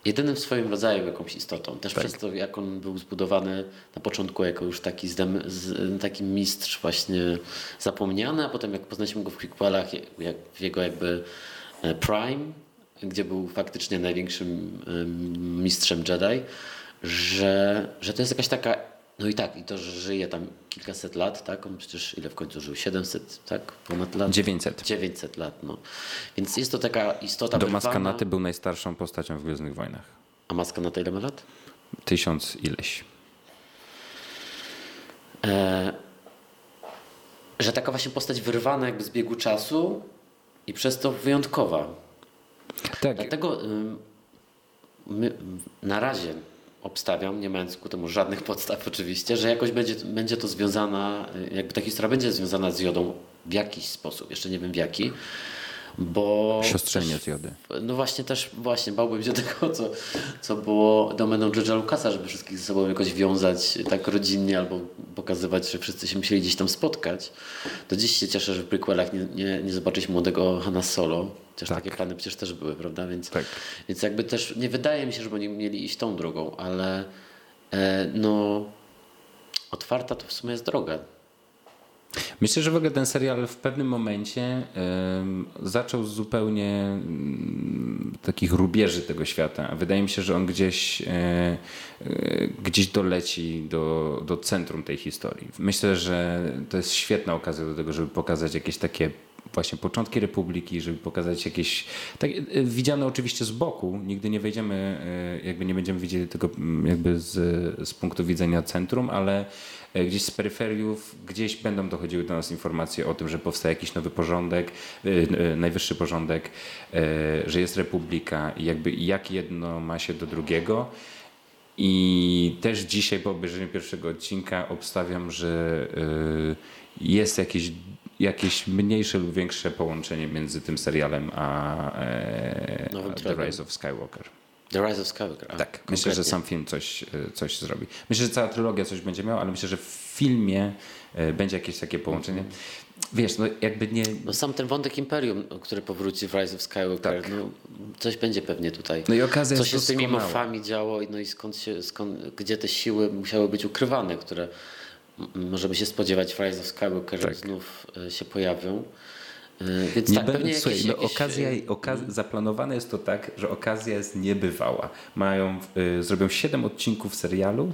jedynym w swoim rodzaju jakąś istotą. Też tak. przez to, jak on był zbudowany na początku jako już taki, zdem, z, taki mistrz właśnie zapomniany, a potem jak poznaliśmy go w prequelach, jak, w jego jakby e, prime, gdzie był faktycznie największym mistrzem Jedi, że, że to jest jakaś taka no i tak, i to, że żyje tam kilkaset lat, tak? On przecież ile w końcu żył? 700, tak? Ponad lat? 900. 900 lat, no. Więc jest to taka istota Do Maskanaty był najstarszą postacią w Gwiezdnych Wojnach. A Maskanaty ile ma lat? Tysiąc ileś. E, że taka właśnie postać wyrwana jakby z biegu czasu i przez to wyjątkowa. Tak. Dlatego my na razie obstawiam, nie mając ku temu żadnych podstaw oczywiście, że jakoś będzie, będzie to związana, jakby ta historia będzie związana z jodą w jakiś sposób, jeszcze nie wiem w jaki, bo... Siostrzenie z jody. No właśnie też, właśnie bałbym się tego, co, co było domeną George'a Lucasa, żeby wszystkich ze sobą jakoś wiązać tak rodzinnie albo pokazywać, że wszyscy się musieli gdzieś tam spotkać. Do dziś się cieszę, że w prequelach nie, nie, nie zobaczyliśmy młodego Hanna Solo, Chociaż tak. takie plany przecież też były, prawda? Więc, tak. więc jakby też nie wydaje mi się, żeby oni mieli iść tą drogą, ale e, no otwarta to w sumie jest droga. Myślę, że w ogóle ten serial w pewnym momencie y, zaczął zupełnie y, takich rubieży tego świata. Wydaje mi się, że on gdzieś, y, gdzieś doleci do, do centrum tej historii. Myślę, że to jest świetna okazja do tego, żeby pokazać jakieś takie właśnie początki Republiki, żeby pokazać jakieś, tak, e, widziane oczywiście z boku, nigdy nie wejdziemy, jakby nie będziemy widzieli tego mm, jakby z, z punktu widzenia centrum, ale gdzieś z peryferiów, gdzieś będą dochodziły do nas informacje o tym, że powstaje jakiś nowy porządek, najwyższy porządek, że jest republika i jakby jak jedno ma się do drugiego. I też dzisiaj po obejrzeniu pierwszego odcinka obstawiam, że jest jakieś jakieś mniejsze lub większe połączenie między tym serialem a, e, a The Rise of Skywalker. The Rise of Skywalker. A, tak, konkretnie. myślę, że sam film coś, e, coś zrobi. Myślę, że cała trylogia coś będzie miała, ale myślę, że w filmie e, będzie jakieś takie połączenie. Wiesz, no jakby nie... No sam ten wątek Imperium, który powróci w Rise of Skywalker, tak. no coś będzie pewnie tutaj. No i okazja Co się z tymi mofami działo no i skąd się, skąd, gdzie te siły musiały być ukrywane, które możemy się spodziewać w Rise of Skywalker, tak. znów e, się pojawią. E, więc nie tak, pewnie słuchaj, jakieś, no jakieś... okazja, okaz... zaplanowane jest to tak, że okazja jest niebywała. Mają, y, zrobią 7 odcinków serialu,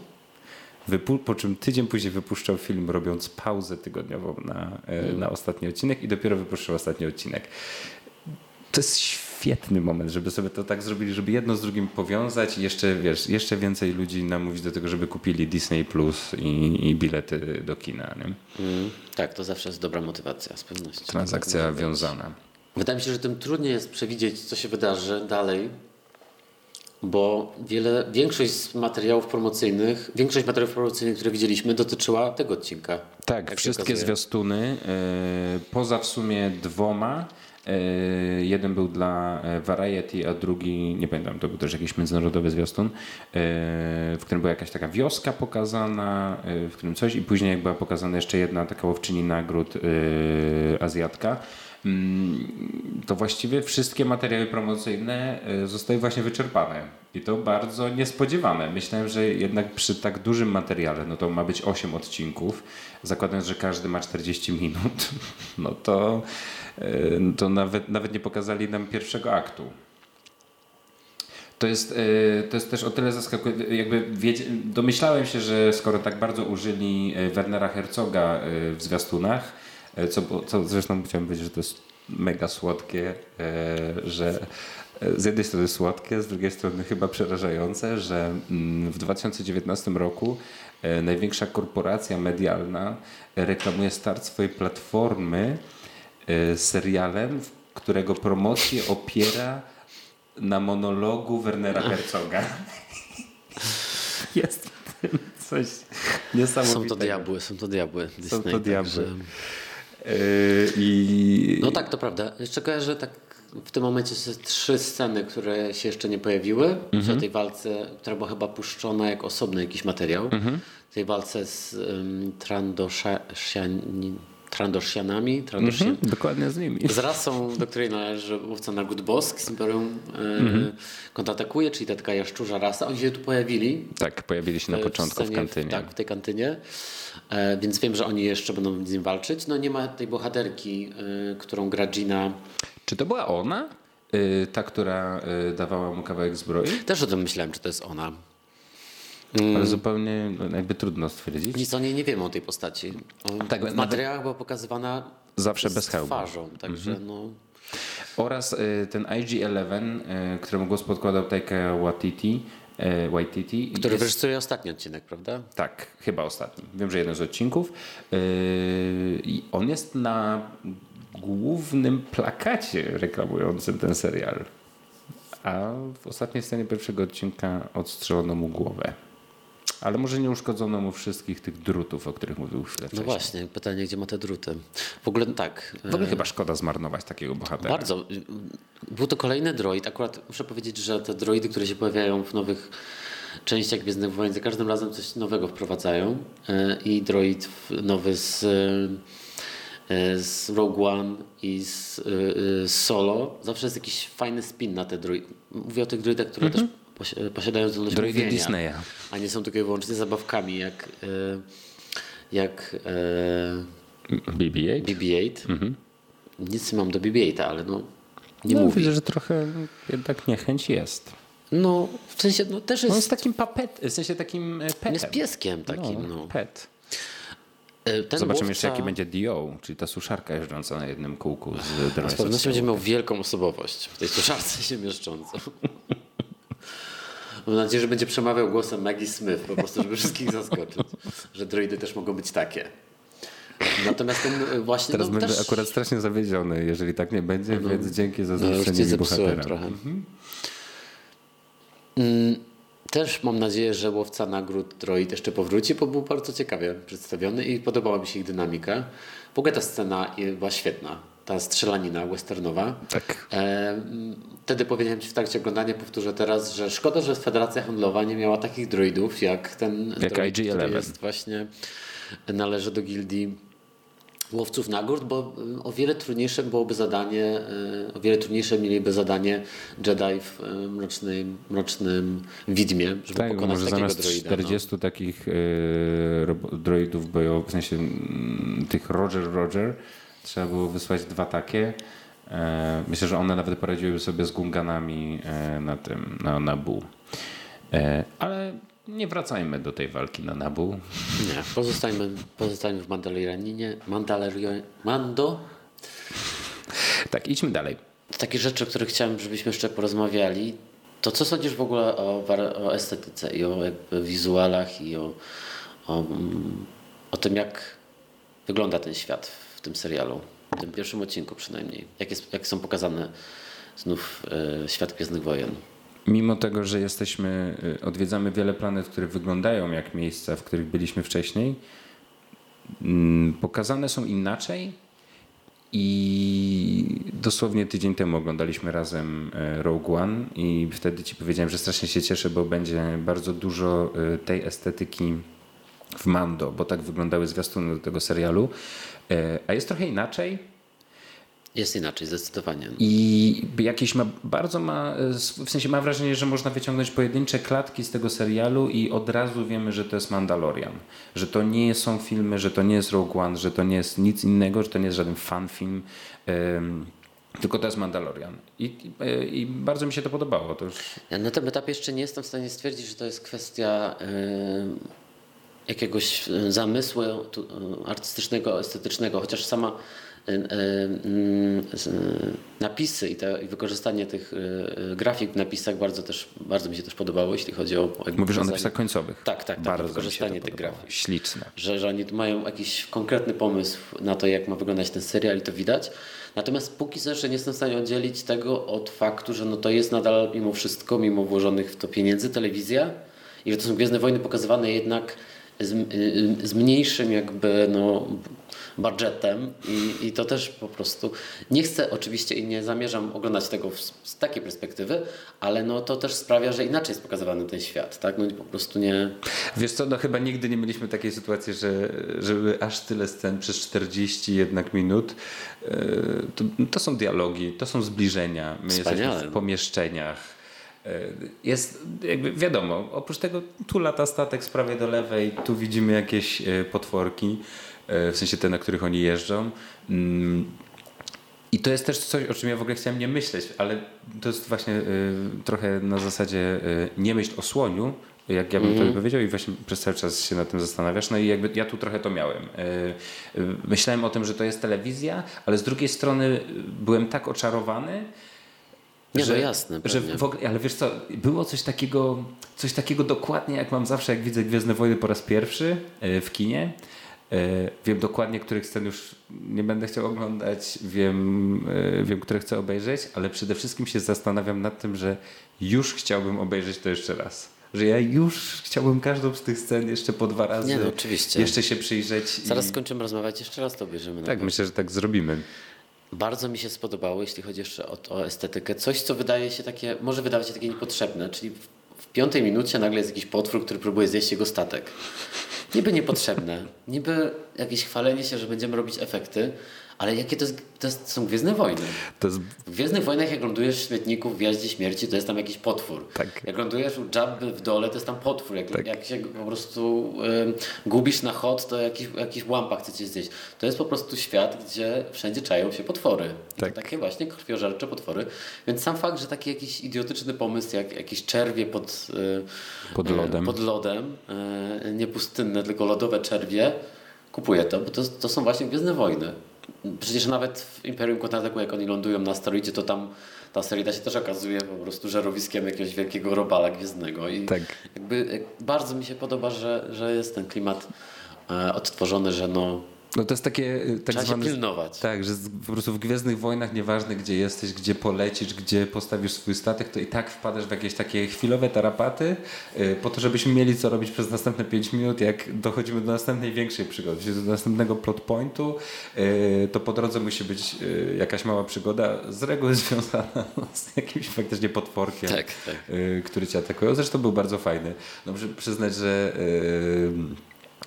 po czym tydzień później wypuszczał film, robiąc pauzę tygodniową na, mm. na ostatni odcinek i dopiero wypuszczał ostatni odcinek. To jest świetny moment, żeby sobie to tak zrobili, żeby jedno z drugim powiązać i jeszcze, wiesz, jeszcze więcej ludzi namówić do tego, żeby kupili Disney Plus i, i bilety do kina. Mm, tak, to zawsze jest dobra motywacja, z pewnością. Transakcja wiązana. Wydaje mi się, że tym trudniej jest przewidzieć, co się wydarzy dalej, bo wiele, większość z materiałów promocyjnych, większość materiałów promocyjnych, które widzieliśmy, dotyczyła tego odcinka. Tak, wszystkie zwiastuny, yy, poza w sumie dwoma, jeden był dla e, Variety, a drugi, nie pamiętam, to był też jakiś międzynarodowy zwiastun, e, w którym była jakaś taka wioska pokazana, w którym coś i później jak była pokazana jeszcze jedna taka łowczyni nagród Azjatka mm, to właściwie wszystkie materiały promocyjne zostały właśnie wyczerpane. I to bardzo niespodziewane. Myślałem, że jednak przy tak dużym materiale, no to ma być 8 odcinków, zakładając, że każdy ma 40 minut, no to E, to nawet, nawet nie pokazali nam pierwszego aktu. To jest, e, to jest też o tyle zaskakujące, jakby domyślałem się, że skoro tak bardzo użyli e, Wernera Herzoga w zwiastunach, co, co zresztą chciałem powiedzieć, że to jest mega słodkie, że z jednej strony słodkie, z drugiej strony chyba przerażające, że mm, w 2019 roku największa korporacja medialna reklamuje start swojej platformy E, serialem, którego promocję opiera na monologu Wernera Herzoga. Jest coś niesamowitego. Są to diabły, są to diabły. Disney, są to diabły. Także... Yy, i... No tak, to prawda. Jeszcze kojarzę tak w tym momencie są trzy sceny, które się jeszcze nie pojawiły. Mhm. W tej walce, która była chyba puszczona jak osobny jakiś materiał. Mhm. Tej walce z um, Trandoshanin Trandoshianami. Trandoshian... Mm -hmm, dokładnie z nimi. Z rasą, do której należy łowca nagród bosk z Imperium e, -hmm. kontratakuje, czyli ta taka jaszczurza rasa. Oni się tu pojawili. Tak, pojawili się na początku w, scenie, w kantynie. Tak, w tej kantynie. E, więc wiem, że oni jeszcze będą z nim walczyć. No nie ma tej bohaterki, e, którą gra Gina. Czy to była ona? E, ta, która e, dawała mu kawałek zbroi? Też o tym myślałem, czy to jest ona. Mm. Ale zupełnie no, jakby trudno stwierdzić. Nic o niej nie wiemy o tej postaci. tak, w materiałach była pokazywana zawsze bez hełmu. twarzą, także mhm. no... Oraz y, ten IG-11, y, któremu głos podkładał Taika Waititi, y, Waititi. Który jest... ostatni odcinek, prawda? Tak, chyba ostatni. Wiem, że jeden z odcinków. I on jest na głównym plakacie reklamującym ten serial. A w ostatniej scenie pierwszego odcinka odstrzelono mu głowę. Ale może nie uszkodzono mu wszystkich tych drutów, o których mówił chwilę No właśnie, pytanie, gdzie ma te druty. W ogóle tak. W ogóle e, chyba szkoda zmarnować takiego bohatera. Bardzo. Był to kolejny droid. Akurat muszę powiedzieć, że te droidy, które się pojawiają w nowych częściach Gwiezdnych Wojen, za każdym razem coś nowego wprowadzają. E, I droid nowy z e, z Rogue One i z, Solo. Zawsze jest jakiś fajny spin na te droidy. Mówię o tych droidach, które mm -hmm. też posiadają zdolność Droidy mówienia, Disneya. a nie są tylko i wyłącznie zabawkami jak, e, jak BB-8. BB-8. Mhm. Nic nie mam do BB-8, ale no nie no, mówi. Widzę, że trochę jednak niechęć jest. No, w sensie, no też jest... No, jest takim papet, w sensie takim e, petem. Jest pieskiem takim, no. no. Pet. E, ten Zobaczymy łowca... jeszcze, jaki będzie DO, czyli ta suszarka jeżdżąca na jednym kółku z Z pewnością będzie miał wielką osobowość w tej suszarce się mieszczącą. Mam nadzieję, że będzie przemawiał głosem Maggie Smith, po prostu, żeby wszystkich zaskoczyć, że droidy też mogą być takie. Natomiast ten e, właśnie. Teraz no, będę też... akurat strasznie zawiedziony, jeżeli tak nie będzie, no, więc dzięki za zlecenie no, bohatera. trochę. Mhm. Mm, też mam nadzieję, że łowca nagród droid jeszcze powróci, bo był bardzo ciekawie przedstawiony i podobała mi się ich dynamika. W ogóle ta scena była świetna ta strzelanina westernowa. Tak. E, wtedy powiedziałem Ci w trakcie oglądania, powtórzę teraz, że szkoda, że Federacja Handlowa nie miała takich droidów jak ten jak droid, IG-11. jest właśnie należy do gildii łowców nagród, bo e, o wiele trudniejsze byłoby zadanie, e, o wiele trudniejsze mieliby zadanie Jedi w e, mrocznym, mrocznym widmie, żeby tak, pokonać może takiego zamiast droida. 40 no. takich droidów bojowych, w sensie y, tych Roger Roger, Trzeba było wysłać dwa takie. E, myślę, że one nawet poradziły sobie z gunganami e, na tym, na Nabu. E, ale nie wracajmy do tej walki na Nabu. Nie, pozostańmy, pozostańmy w Mandalorianinie. Mandalorian... Mando? Tak, idźmy dalej. Takie rzeczy, o których chciałem, żebyśmy jeszcze porozmawiali. To co sądzisz w ogóle o, o estetyce i o jakby wizualach i o, o, o tym, jak wygląda ten świat w tym serialu? W tym pierwszym odcinku przynajmniej. Jak, jest, jak są pokazane znów e, świat Gwiezdnych Wojen? Mimo tego, że jesteśmy, y, odwiedzamy wiele planet, które wyglądają jak miejsca, w których byliśmy wcześniej, mm, pokazane są inaczej. I dosłownie tydzień temu oglądaliśmy razem e, Rogue One i wtedy ci powiedziałem, że strasznie się cieszę, bo będzie bardzo dużo e, tej estetyki w Mando, bo tak wyglądały zwiastuny do tego serialu. E, a jest trochę inaczej jest inaczej, zdecydowanie. I jakieś ma, bardzo ma, w sensie ma wrażenie, że można wyciągnąć pojedyncze klatki z tego serialu i od razu wiemy, że to jest Mandalorian. Że to nie są filmy, że to nie jest Rogue One, że to nie jest nic innego, że to nie jest żaden fanfilm. Um, tylko to jest Mandalorian. I, i, I, bardzo mi się to podobało. To już... Ja na tym etapie jeszcze nie jestem w stanie stwierdzić, że to jest kwestia jakiegoś zamysłu yy, artystycznego, estetycznego, chociaż sama napisy i, te, i wykorzystanie tych grafik w napisach bardzo też bardzo mi się też podobało, jeśli chodzi o. Mówisz o napisach końcowych. Tak, tak, tak. Bardzo wykorzystanie tych grafik. Śliczne. Że, że oni mają jakiś konkretny pomysł na to, jak ma wyglądać ten serial i to widać. Natomiast póki co jeszcze nie jestem w stanie oddzielić tego od faktu, że no to jest nadal mimo wszystko, mimo włożonych w to pieniędzy, telewizja i że to są Gwiezdne Wojny pokazywane jednak z, z mniejszym jakby no, budżetem i, i to też po prostu nie chcę oczywiście i nie zamierzam oglądać tego w, z takiej perspektywy, ale no to też sprawia, że inaczej jest pokazywany ten świat, tak? No po prostu nie... Wiesz co, no chyba nigdy nie mieliśmy takiej sytuacji, że żeby aż tyle scen przez 40 jednak minut e, to, to są dialogi, to są zbliżenia. My Wspaniale. jesteśmy w pomieszczeniach jest jakby wiadomo, oprócz tego tu lata statek z prawej do lewej, tu widzimy jakieś e, potworki. E, w sensie te, na których oni jeżdżą. Mm, I to jest też coś, o czym ja w ogóle chciałem nie myśleć, ale to jest właśnie trochę na zasadzie nie myśl o słoniu, jak ja bym mm. to powiedział i właśnie przez cały czas się nad tym zastanawiasz. No i jakby ja tu trochę to miałem. Myślałem o tym, że to jest telewizja, ale z drugiej strony byłem tak oczarowany, nie, że, no jasne. Że ogóle, ale wiesz co, było coś takiego, coś takiego dokładnie, jak mam zawsze, jak widzę Gwiezdne Wojny po raz pierwszy w kinie, E, wiem dokładnie, których scen już nie będę chciał oglądać, wiem, e, wiem, które chcę obejrzeć, ale przede wszystkim się zastanawiam nad tym, że już chciałbym obejrzeć to jeszcze raz. Że ja już chciałbym każdą z tych scen jeszcze po dwa razy nie, no, oczywiście. jeszcze się przyjrzeć. Zaraz i... skończymy rozmawiać, jeszcze raz to obejrzymy. Tak, myślę, że tak zrobimy. Bardzo mi się spodobało, jeśli chodzi jeszcze o, o estetykę. Coś, co wydaje się takie, może wydawać się takie niepotrzebne, czyli w, w piątej minucie nagle jest jakiś potwór, który próbuje zjeść jego statek. Niby niepotrzebne, niby jakieś chwalenie się, że będziemy robić efekty, ale jakie to, jest, to jest, są Gwiezdne Wojny? Jest... W Gwiezdnych Wojnach jak lądujesz w śmietniku w Gwiaździe Śmierci, to jest tam jakiś potwór. Tak. Jak lądujesz u Jabby w dole, to jest tam potwór. Jak, tak. jak się po prostu y, gubisz na chod, to jakiś, jakiś łampa chce cię zjeść. To jest po prostu świat, gdzie wszędzie czają się potwory. Tak. takie właśnie krwiożercze potwory. Więc sam fakt, że taki jakiś idiotyczny pomysł, jak jakieś czerwie pod, y, pod lodem, pod lodem y, nie pustynne, tylko lodowe czerwie, kupuję to, bo to, to są właśnie Gwiezdne Wojny. Przecież nawet w Imperium Kontrataku, jak oni lądują na asteroidzie, to tam ta asteroida się też okazuje po prostu żerowiskiem jakiegoś wielkiego robala gwiezdnego. I tak. jakby bardzo mi się podoba, że, że jest ten klimat e, odtworzony, że no no to jest takie y, tak Trzeba zwane, się pilnować. Tak, że po prostu w Gwiezdnych Wojnach nieważne gdzie jesteś, gdzie polecisz, gdzie postawisz swój statek, to i tak wpadasz w jakieś takie chwilowe tarapaty y, po to, żebyśmy mieli co robić przez następne 5 minut, jak dochodzimy do następnej większej przygody, czyli do następnego plot pointu, y, to po drodze musi być jakaś mała przygoda, z reguły związana z jakimś faktycznie potworkiem, tak, tak. który cię atakuje. Zresztą był bardzo fajny. No, muszę przyznać, że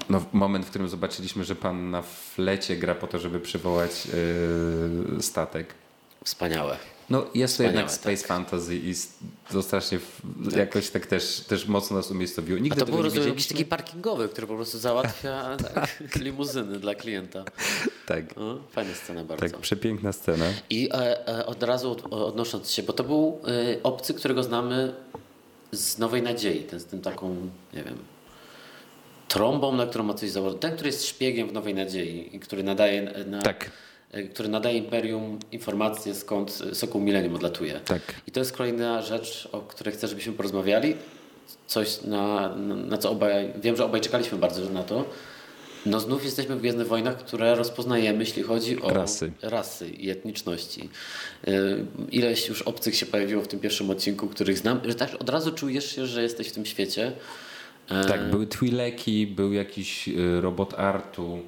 no, moment, w którym zobaczyliśmy, że pan na flecie gra po to, żeby przywołać yy, statek. Wspaniałe. No jest to jednak space tak. fantasy i to strasznie tak. jakoś tak też, też mocno nas umiejscowiło. Nigdy A to był rozumiem jakiś taki parkingowy, który po prostu załatwia tak, limuzyny dla klienta. Tak. O, fajna scena bardzo. Tak, przepiękna scena. I e, e, od razu od, odnosząc się, bo to był e, obcy, którego znamy z Nowej Nadziei, ten z tym taką, nie wiem, trąbą, na którą ma coś założyć. Ten, który jest szpiegiem w Nowej Nadziei i który nadaje na, Tak. e, który nadaje Imperium informacje, skąd Sokół Millennium odlatuje. Tak. I to jest kolejna rzecz, o której chcę, żebyśmy porozmawiali. Coś, na, na, co obaj, wiem, że obaj czekaliśmy bardzo na to. No znów jesteśmy w Gwiezdnych Wojnach, które rozpoznajemy, jeśli chodzi o Rasy. rasy i etniczności. Y, Ileś już obcych się pojawiło w tym pierwszym odcinku, których znam, że tak od razu czujesz się, że jesteś w tym świecie. E, Tak, były Twileki, był jakiś y, robot artu,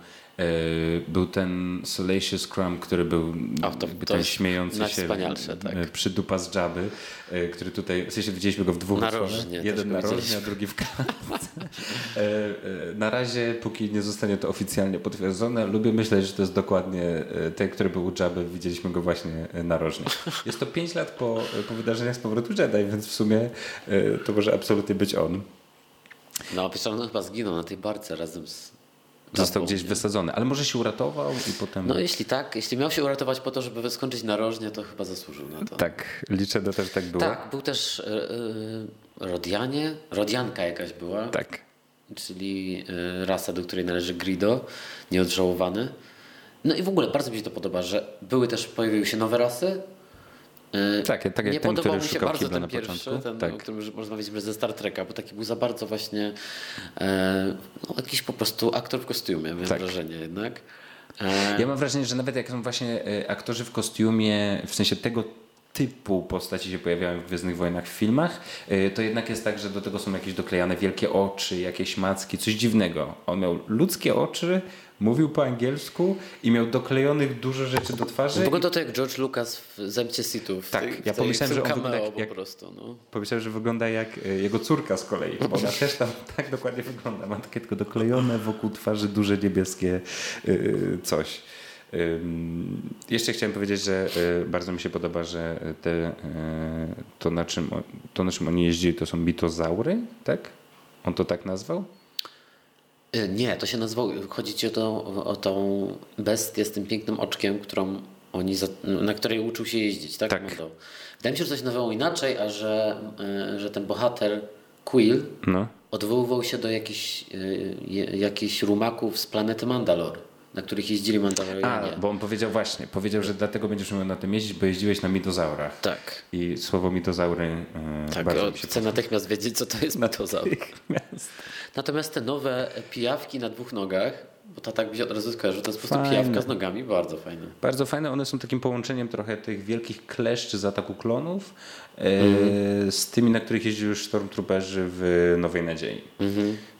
y, był ten Salacious Crumb, który był O, to- to ten śmiejący się tak. przydupa z Jabby, który tutaj, w sensie widzieliśmy go w dwóch odsłonach. Jeden go narożnie, a drugi w klatce. E, e, Na razie, póki nie zostanie to oficjalnie potwierdzone, lubię myśleć, że to jest dokładnie e, ten, który był u Jabby, widzieliśmy go właśnie e, narożnie. Jest to 5 lat po, po wydarzeniach z powrotu Jedi, więc w sumie e, to może absolutnie być on. No, piszą, no chyba zginął na tej barce razem z. Został gdzieś nie? wysadzony, ale może się uratował i potem. No jeśli tak, jeśli miał się uratować po to, żeby skończyć narożnie, to chyba zasłużył na to. Tak, liczę, że też tak było. Tak, był też y, y, Rodianie, Rodianka jakaś była, Tak. czyli y, rasa, do której należy Grido, nieodżałowany. No i w ogóle bardzo mi się to podoba, że były też, pojawiły się nowe rasy. Y, Tak, tak jak nie ten, podobał który mi się bardzo ten pierwszy, początku. ten, Tak. o którym już rozmawialiśmy ze Star Treka, bo taki był za bardzo właśnie e, no, jakiś po prostu aktor w kostiumie, mam Tak. wrażenie jednak. E, Ja mam wrażenie, że nawet jak są właśnie e, aktorzy w kostiumie, w sensie tego typu postaci się pojawiają w Gwiezdnych Wojnach w filmach, e, to jednak jest tak, że do tego są jakieś doklejane wielkie oczy, jakieś macki, coś dziwnego. On miał ludzkie oczy, mówił po angielsku i miał doklejonych dużo rzeczy do twarzy. Wygląda to jak George Lucas w Zemcie Sithów. Tak, tej- ja pomyślałem, że on wygląda jak- jak- po prostu. No. Powiedział, że wygląda jak e, jego córka z kolei, bo ona też tam tak dokładnie wygląda. Ma takie tylko doklejone wokół twarzy duże niebieskie y, coś. Jeszcze chciałem powiedzieć, że y, bardzo mi się podoba, że te, y, to, na czym, to, na czym oni jeździli, to są mitozaury, tak? On to tak nazwał? Y, Nie, to się nazywało, chodzi ci o, to, o tą bestię z tym pięknym oczkiem, którą oni, za, na której uczył się jeździć, tak? Tak. Wydaje mi się, że coś nazywało inaczej, a że, y, że ten bohater Quill No. odwoływał się do jakichś, je- jakichś rumaków z planety Mandalor, na których jeździli A, Mandalorianie. bo on powiedział właśnie, powiedział, że dlatego będziesz umiał na tym jeździć, bo jeździłeś na mitozaurach. Tak. I słowo mitozaury y, Tak, bardzo o, chcę natychmiast wiedzieć, co to jest metozaur. Natomiast Natomiast te nowe pijawki na dwóch nogach, bo to tak mi się od razu skojarzy, to jest po prostu pijawka z nogami, bardzo fajne. Bardzo fajne, one są takim połączeniem trochę tych wielkich kleszczy z ataku klonów e, Mhm. z tymi, na których jeździli już Stormtrooperzy w Nowej Nadziei.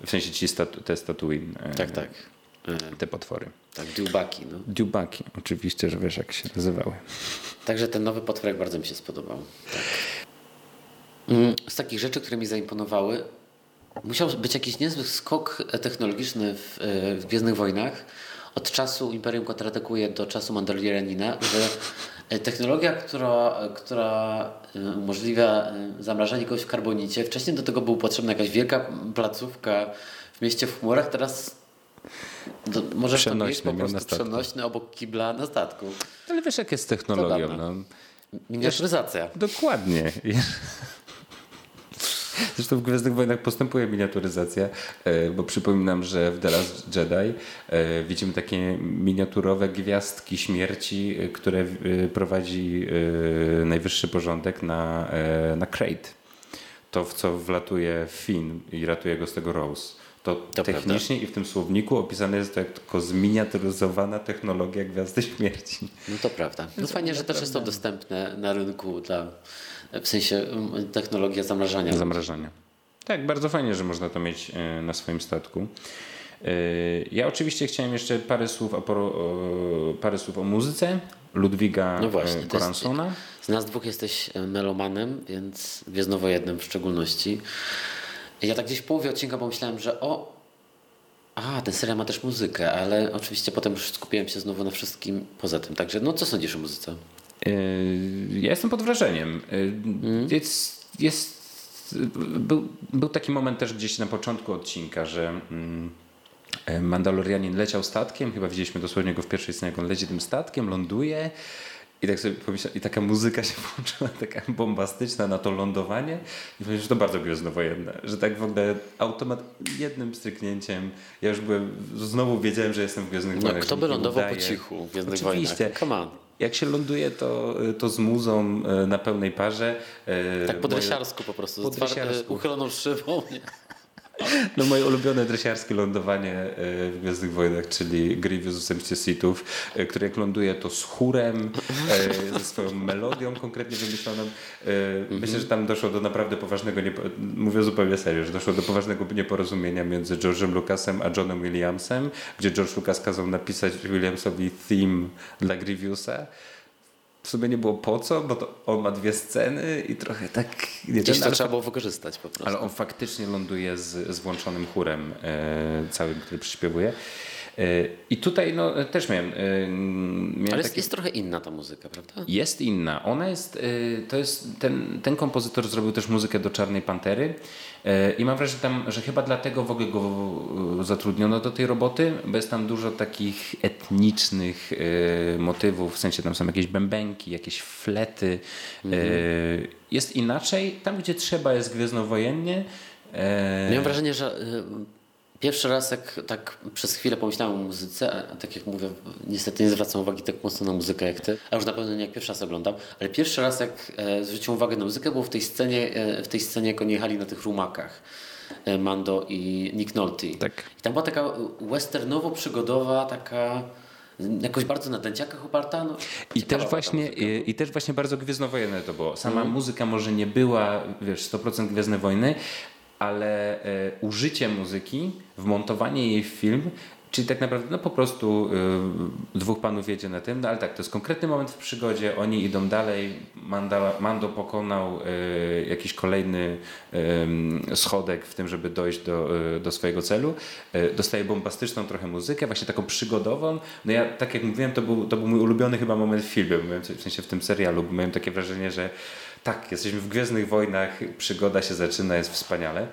W sensie ci statu, te Statuin, e, Tak, tak. E, te potwory. tak, dziubaki, no. Dziubaki, oczywiście, że wiesz jak się nazywały. Także ten nowy potworek bardzo mi się spodobał. Tak. Mm, Z takich rzeczy, które mi zaimponowały, musiał być jakiś niezły skok technologiczny w, e, w Gwiezdnych Wojnach. Od czasu Imperium kontratakuje do czasu Mandalorianina, że e, technologia, która, która e, umożliwia e, zamrażanie kogoś w karbonicie, wcześniej do tego była potrzebna jakaś wielka placówka w mieście w chmurach, teraz do, możesz to mieć po prostu przenośny obok kibla na statku. Ale wiesz jak jest z technologią. No. Miniaturyzacja. Dokładnie. Zresztą w Gwiezdnych Wojnach postępuje miniaturyzacja, e, bo przypominam, że w The Last Jedi e, widzimy takie miniaturowe gwiazdki śmierci, e, które prowadzi najwyższy porządek na, na Crate. To, w co wlatuje Finn i ratuje go z tego Rose. To, To technicznie i w tym słowniku opisane jest to jako zminiaturyzowana technologia Gwiazdy Śmierci. No to prawda. No fajnie, że też jest to dostępne na rynku dla, w sensie mm, technologia zamrażania. Zamrażania. Tak, bardzo fajnie, że można to mieć e, na swoim statku. E, Ja oczywiście chciałem jeszcze parę słów o, parę słów o muzyce Ludwiga No właśnie, e, jest- Goransona. Z nas dwóch jesteś e, melomanem, więc gwiezdnowojednym w szczególności. Ja tak gdzieś w połowie odcinka pomyślałem, że o, a, ten serial ma też muzykę, ale oczywiście potem już skupiłem się znowu na wszystkim poza tym. Także no co sądzisz o muzyce? Ja jestem pod wrażeniem. E, Mhm. Jest, jest, był, był taki moment też gdzieś na początku odcinka, że mm, Mandalorianin leciał statkiem, chyba widzieliśmy dosłownie go w pierwszej scenie, jak on leci tym statkiem, ląduje I tak sobie pomyślałem, i taka muzyka się włączyła, taka bombastyczna na to lądowanie. I pomyślałem, że to bardzo gwiezdnowojenne, że tak w ogóle automat jednym stryknięciem, ja już byłem, znowu wiedziałem, że jestem w Gwiezdnych no, Wojnach. Kto by lądował udaje. po cichu w Gwiezdnych Oczywiście. Wojnach? Come on. Jak się ląduje, to, to z muzą e, na pełnej parze. E, tak po dresiarsku po prostu, po z uchyloną szybą. No moje ulubione dresiarskie lądowanie e, w Gwiazdnych Wojnach, czyli Grievous Zemście Sithów, e, który jak ląduje to z chórem, e, ze swoją melodią konkretnie wymyśloną. Myślę, że tam doszło do naprawdę poważnego, mówię zupełnie serio, że doszło do poważnego nieporozumienia między George'em Lucasem a Johnem Williamsem, gdzie George Lucas kazał napisać Williamsowi theme dla Grievousa w sumie nie było po co, bo to on ma dwie sceny i trochę tak... Nie Gdzieś to trzeba było wykorzystać po prostu. Ale on faktycznie ląduje z, z włączonym chórem e, całym, który przyśpiewuje. E, I tutaj no, też miałem. E, miałem Ale jest, jest, trochę inna ta muzyka, prawda? Jest inna. Ona jest. E, to jest ten, ten kompozytor zrobił też muzykę do Czarnej Pantery. I mam wrażenie, tam, że chyba dlatego w ogóle go zatrudniono do tej roboty, bo jest tam dużo takich etnicznych motywów, w sensie tam są jakieś bębenki, jakieś flety. Mhm. Jest inaczej. Tam, gdzie trzeba, jest gwiezdnowojennie. Miałem wrażenie, że Pierwszy raz jak tak przez chwilę pomyślałem o muzyce, a tak jak mówię, niestety nie zwracam uwagi tak mocno na muzykę jak ty, a już na pewno nie jak pierwszy raz oglądam, ale pierwszy raz jak e, zwróciłem uwagę na muzykę było w tej scenie, e, w tej scenie jak oni jechali na tych rumakach. E, Mando i Nick Nolte. Tak. I tam była taka westernowo-przygodowa, taka jakoś bardzo na dęciakach oparta. No, I, też właśnie, i, I, też właśnie bardzo gwiezdnowojenne to było. Sama mm. muzyka może nie była, wiesz, 100% Gwiezdne Wojny, ale e, użycie muzyki, wmontowanie jej w film, czyli tak naprawdę no po prostu y, dwóch panów jedzie na tym, no ale tak, to jest konkretny moment w przygodzie, oni idą dalej, Mando pokonał y, jakiś kolejny schodek w tym, żeby dojść do, do swojego celu, dostaje bombastyczną trochę muzykę, właśnie taką przygodową, no ja tak jak mówiłem, to był, to był mój ulubiony chyba moment w filmie, w sensie w tym serialu, bo miałem takie wrażenie, że tak, jesteśmy w Gwiezdnych Wojnach, przygoda się zaczyna, jest wspaniale.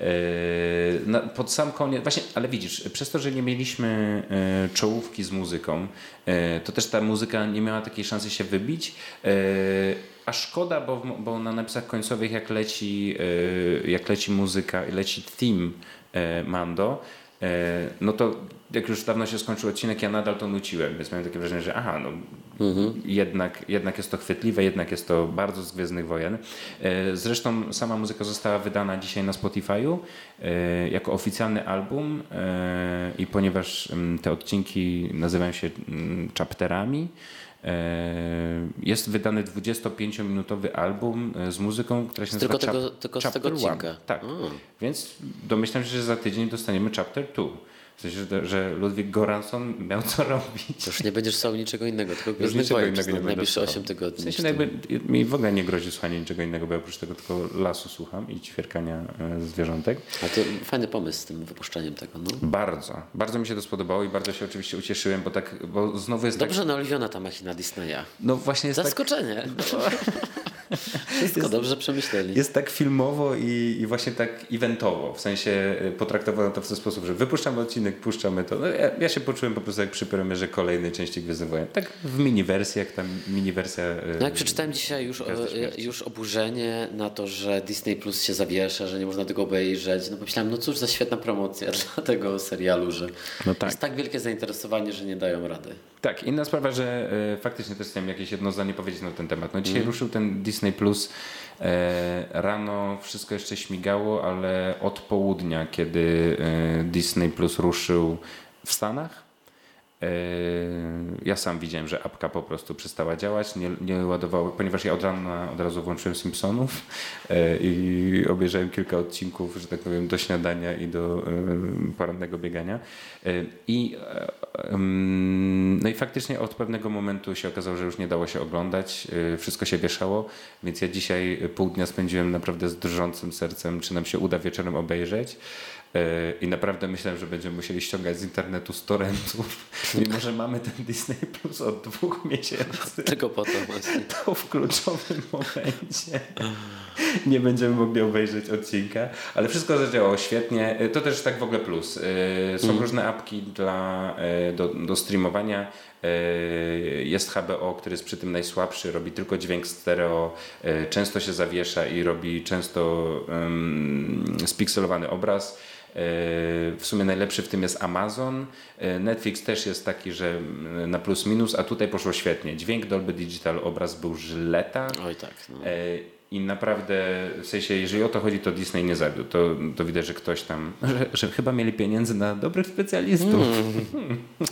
Yy, pod sam koniec, właśnie, ale widzisz, przez to, że nie mieliśmy yy, czołówki z muzyką, yy, to też ta muzyka nie miała takiej szansy się wybić. A szkoda, bo, bo na napisach końcowych, jak leci, jak leci muzyka leci theme Mando, no to jak już dawno się skończył odcinek, ja nadal to nuciłem, więc miałem takie wrażenie, że aha, no mhm. jednak, jednak jest to chwytliwe, jednak jest to bardzo z Gwiezdnych Wojen. E, zresztą sama muzyka została wydana dzisiaj na Spotify'u e, jako oficjalny album e, i ponieważ mm, te odcinki nazywają się mm, chapterami, jest wydany 25-minutowy album z muzyką, która się nazywa Tylko, tego, tylko z tego odcinka. Tak. Więc domyślam się, że za tydzień dostaniemy Chapter 2. W sensie, że, że Ludwik Goranson miał co robić. To już nie będziesz słuchał niczego innego, tylko Gwiezdnych Wojen przez najbliższe 8 tygodni. W sensie jakby, mi w ogóle nie grozi słuchanie niczego innego, bo ja oprócz tego tylko lasu słucham i ćwierkania e, zwierzątek. A to fajny pomysł z tym wypuszczeniem tego, no? Bardzo. Bardzo mi się to spodobało i bardzo się oczywiście ucieszyłem, bo tak, bo znowu jest Dobrze tak... naoliwiona ta machina Disneya. No właśnie jest tak- Zaskoczenie. Tak... No. Wszystko jest, dobrze przemyśleli. Jest tak filmowo i, i, właśnie tak eventowo. W sensie y, potraktowano to w ten sposób, że wypuszczamy odcinek, puszczamy to. No, ja, ja, się poczułem po prostu jak przy premierze kolejnej części Gwiezdnych Wojen. Tak w mini wersji, jak tam mini wersja. Y, no jak przeczytałem dzisiaj już, już oburzenie na to, że Disney Plus się zawiesza, że nie można tego obejrzeć. No pomyślałem, no cóż za świetna promocja dla tego serialu, że no tak. jest tak wielkie zainteresowanie, że nie dają rady. Tak, inna sprawa, że y, faktycznie też chciałem jakieś jedno zdanie powiedzieć na ten temat. No dzisiaj mm. ruszył ten Disney Plus e, rano wszystko jeszcze śmigało, ale od południa, kiedy e, Disney Plus ruszył w Stanach, e, ja sam widziałem, że apka po prostu przestała działać, nie, nie ponieważ ja od rana od razu włączyłem Simpsonów i obejrzałem kilka odcinków, że tak powiem, do śniadania i do porannego biegania. I no i faktycznie od pewnego momentu się okazało, że już nie dało się oglądać, wszystko się wieszało, więc ja dzisiaj pół dnia spędziłem naprawdę z drżącym sercem, czy nam się uda wieczorem obejrzeć. Y, I naprawdę myślałem, że będziemy musieli ściągać z internetu z torrentów, mimo że mamy ten Disney Plus od dwóch miesięcy. Tylko po to właśnie. To w kluczowym momencie nie będziemy mogli obejrzeć odcinka, ale wszystko zadziałało świetnie. Y, to też tak w ogóle plus. Są mm. różne apki dla, do, do streamowania Jest HBO, który jest przy tym najsłabszy, robi tylko dźwięk stereo, często się zawiesza i robi często um, spikselowany obraz. W sumie najlepszy w tym jest Amazon. Netflix też jest taki, że na plus minus, a tutaj poszło świetnie. Dźwięk Dolby Digital, obraz był żyleta. Oj tak. No. I naprawdę, w sensie, jeżeli o to chodzi, to Disney nie zabił. To, to widać, że ktoś tam, że, że chyba mieli pieniędzy na dobrych specjalistów. Mm.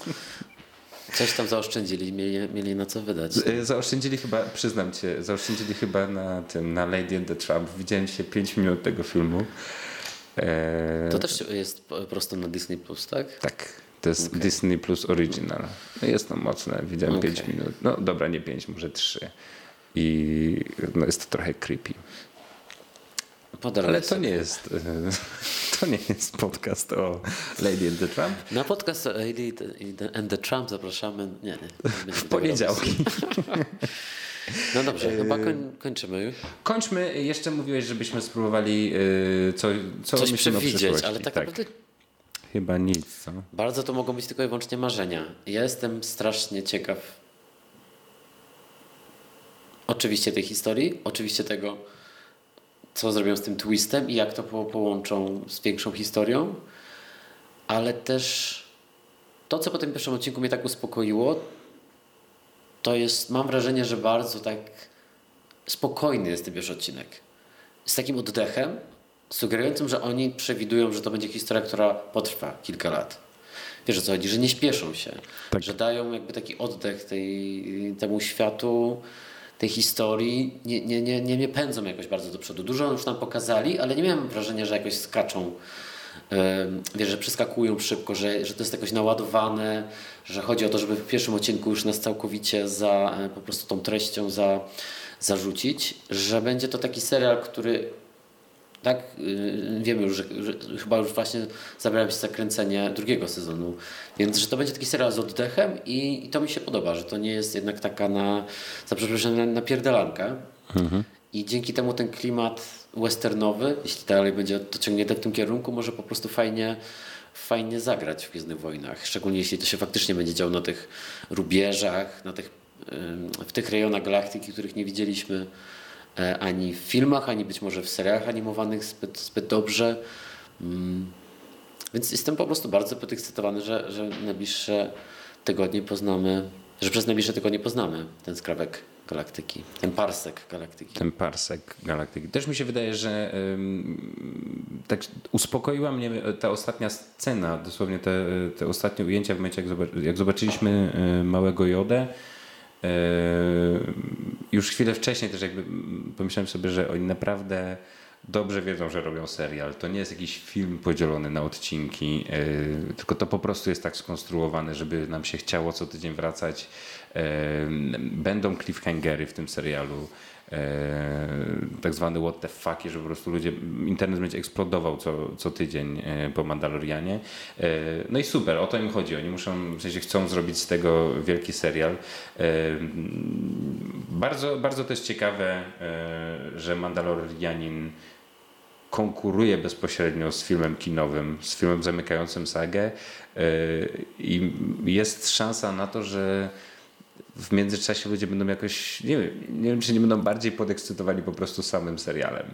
Coś tam zaoszczędzili, mieli, mieli na co wydać. E, zaoszczędzili chyba, przyznam cię, zaoszczędzili chyba na tym, na Lady and the Trump. Widziałem się 5 minut tego filmu. E... To też jest prosto na Disney Plus, tak? Tak. To jest okay. Disney Plus Original. No jest to mocne. Widziałem okay. 5 minut. No dobra, nie 5, może 3 i no, jest to trochę creepy. Ale to nie jest to nie jest podcast o Lady and the Trump. Na podcast o Lady and the Trump zapraszamy nie, nie, w poniedziałki. No dobrze, chyba koń, kończymy już. Kończmy. Jeszcze mówiłeś, żebyśmy spróbowali y, co, co coś przewidzieć, ale tak, tak naprawdę Chyba nic. Co? Bardzo to mogą być tylko i wyłącznie marzenia. Ja jestem strasznie ciekaw oczywiście tej historii, oczywiście tego, co zrobią z tym twistem i jak to po połączą z większą historią, ale też to, co po tym pierwszym odcinku mnie tak uspokoiło, to jest, mam wrażenie, że bardzo tak spokojny jest ten pierwszy odcinek. Z takim oddechem, sugerującym, że oni przewidują, że to będzie historia, która potrwa kilka lat. Wiesz o co chodzi, że nie śpieszą się, tak. że dają jakby taki oddech tej, temu światu, tej historii nie, nie, nie, nie mnie pędzą jakoś bardzo do przodu. Dużo już nam pokazali, ale nie miałem wrażenia, że jakoś skaczą. Wiesz, że przeskakują szybko, że, że to jest jakoś naładowane, że chodzi o to, żeby w pierwszym odcinku już nas całkowicie za e, po prostu tą treścią za, zarzucić, że będzie to taki serial, który tak? Y, wiemy już, że, że, chyba już właśnie zabrałem się za kręcenie drugiego sezonu. Więc, że to będzie taki serial z oddechem i, i to mi się podoba, że to nie jest jednak taka na, za przeproszeniem, na pierdelankę. Mhm. I dzięki temu ten klimat westernowy, jeśli dalej będzie to ciągnięte w tym kierunku, może po prostu fajnie, fajnie zagrać w Gwiezdnych Wojnach. Szczególnie jeśli to się faktycznie będzie działo na tych rubieżach, na tych, w tych rejonach galaktyki, których nie widzieliśmy E, ani w filmach, ani być może w serialach animowanych zbyt, zbyt dobrze. Mm. Więc jestem po prostu bardzo podekscytowany, że, że najbliższe tygodnie poznamy, że przez najbliższe tygodnie poznamy ten skrawek galaktyki, ten parsek galaktyki. Ten parsek galaktyki. Też mi się wydaje, że tak uspokoiła mnie ta ostatnia scena, dosłownie te, te ostatnie ujęcia w momencie, jak, zobac jak zobaczyliśmy y, małego Jodę już chwilę wcześniej też jakby pomyślałem sobie, że oni naprawdę dobrze wiedzą, że robią serial. To nie jest jakiś film podzielony na odcinki, yy, tylko to po prostu jest tak skonstruowane, żeby nam się chciało co tydzień wracać. Yy, będą cliffhangery w tym serialu. E, tak zwany what the fuck, że po prostu ludzie, internet będzie eksplodował co, co tydzień e, po Mandalorianie. E, no i super, o to im chodzi. Oni muszą, w sensie chcą zrobić z tego wielki serial. Bardzo, bardzo jest ciekawe, że Mandalorianin konkuruje bezpośrednio z filmem kinowym, z filmem zamykającym sagę i jest szansa na to, że w międzyczasie ludzie będą jakoś, nie wiem, nie wiem, czy nie będą bardziej podekscytowani po prostu samym serialem.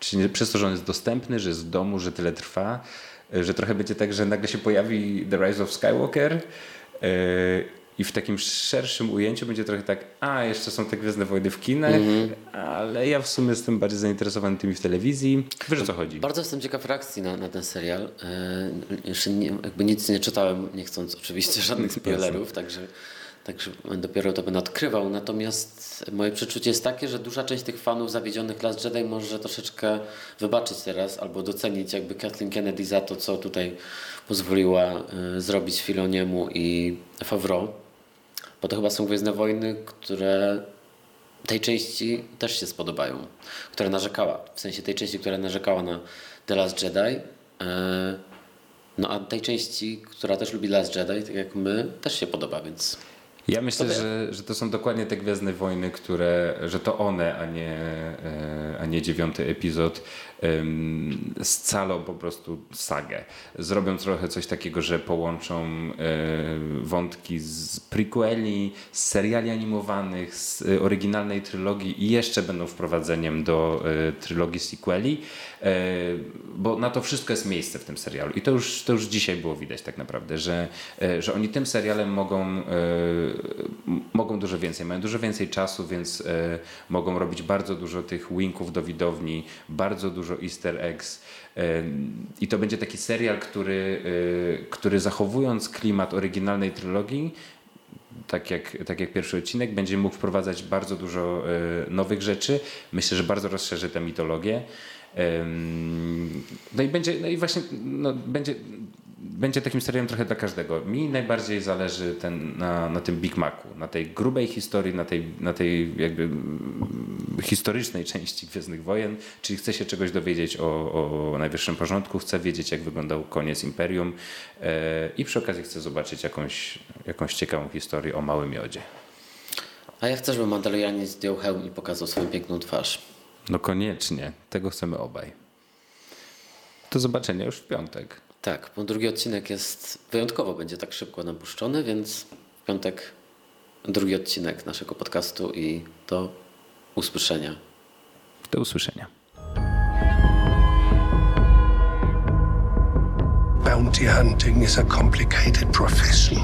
Czy nie, przez to, że on jest dostępny, że jest w domu, że tyle trwa, że trochę będzie tak, że nagle się pojawi The Rise of Skywalker yy, i w takim szerszym ujęciu będzie trochę tak, a jeszcze są te Gwiezdne Wojny w kinach, mm -hmm. ale ja w sumie jestem bardziej zainteresowany tymi w telewizji. Wiesz o co chodzi? Bardzo jestem ciekaw reakcji na, na ten serial. Yy, jeszcze nie, jakby nic nie czytałem, nie chcąc oczywiście żadnych spoilerów, także Także dopiero to będę odkrywał. Natomiast moje przeczucie jest takie, że duża część tych fanów zawiedzionych Last Jedi może troszeczkę wybaczyć teraz albo docenić jakby Kathleen Kennedy za to, co tutaj pozwoliła y, zrobić Filoniemu i Favreau. Bo to chyba są Gwiezdne Wojny, które tej części też się spodobają, która narzekała. W sensie tej części, która narzekała na The Last Jedi. Y, no a tej części, która też lubi Last Jedi, tak jak my, też się podoba, więc ja myślę, to że, że to są dokładnie te Gwiezdne Wojny, które, że to one, a nie, e, a nie dziewiąty epizod scalą po prostu sagę. Zrobią trochę coś takiego, że połączą wątki z prequeli, z seriali animowanych, z oryginalnej trylogii i jeszcze będą wprowadzeniem do trylogii sequeli, bo na to wszystko jest miejsce w tym serialu. I to już, to już dzisiaj było widać tak naprawdę, że, że oni tym serialem mogą, mogą dużo więcej, mają dużo więcej czasu, więc mogą robić bardzo dużo tych winków do widowni, bardzo dużo easter eggs. I to będzie taki serial, który, który zachowując klimat oryginalnej trylogii, tak jak, tak jak pierwszy odcinek, będzie mógł wprowadzać bardzo dużo nowych rzeczy. Myślę, że bardzo rozszerzy tę mitologię. No i będzie, no i właśnie no, będzie, będzie takim serialem trochę dla każdego. Mi najbardziej zależy ten, na, na tym Big Macu, na tej grubej historii, na tej, na tej jakby historycznej części Gwiezdnych Wojen, czyli chcę się czegoś dowiedzieć o, o najwyższym porządku, chcę wiedzieć jak wyglądał koniec Imperium e, i przy okazji chcę zobaczyć jakąś, jakąś ciekawą historię o Małym Jodzie. A ja chcę, żeby Mandalorianin zdjął hełm i pokazał swoją piękną twarz. No koniecznie, tego chcemy obaj. Do zobaczenia już w piątek. Tak, bo drugi odcinek jest wyjątkowo będzie tak szybko nam puszczony, więc w piątek drugi odcinek naszego podcastu i do usłyszenia. Do usłyszenia. Bounty hunting is a complicated profession.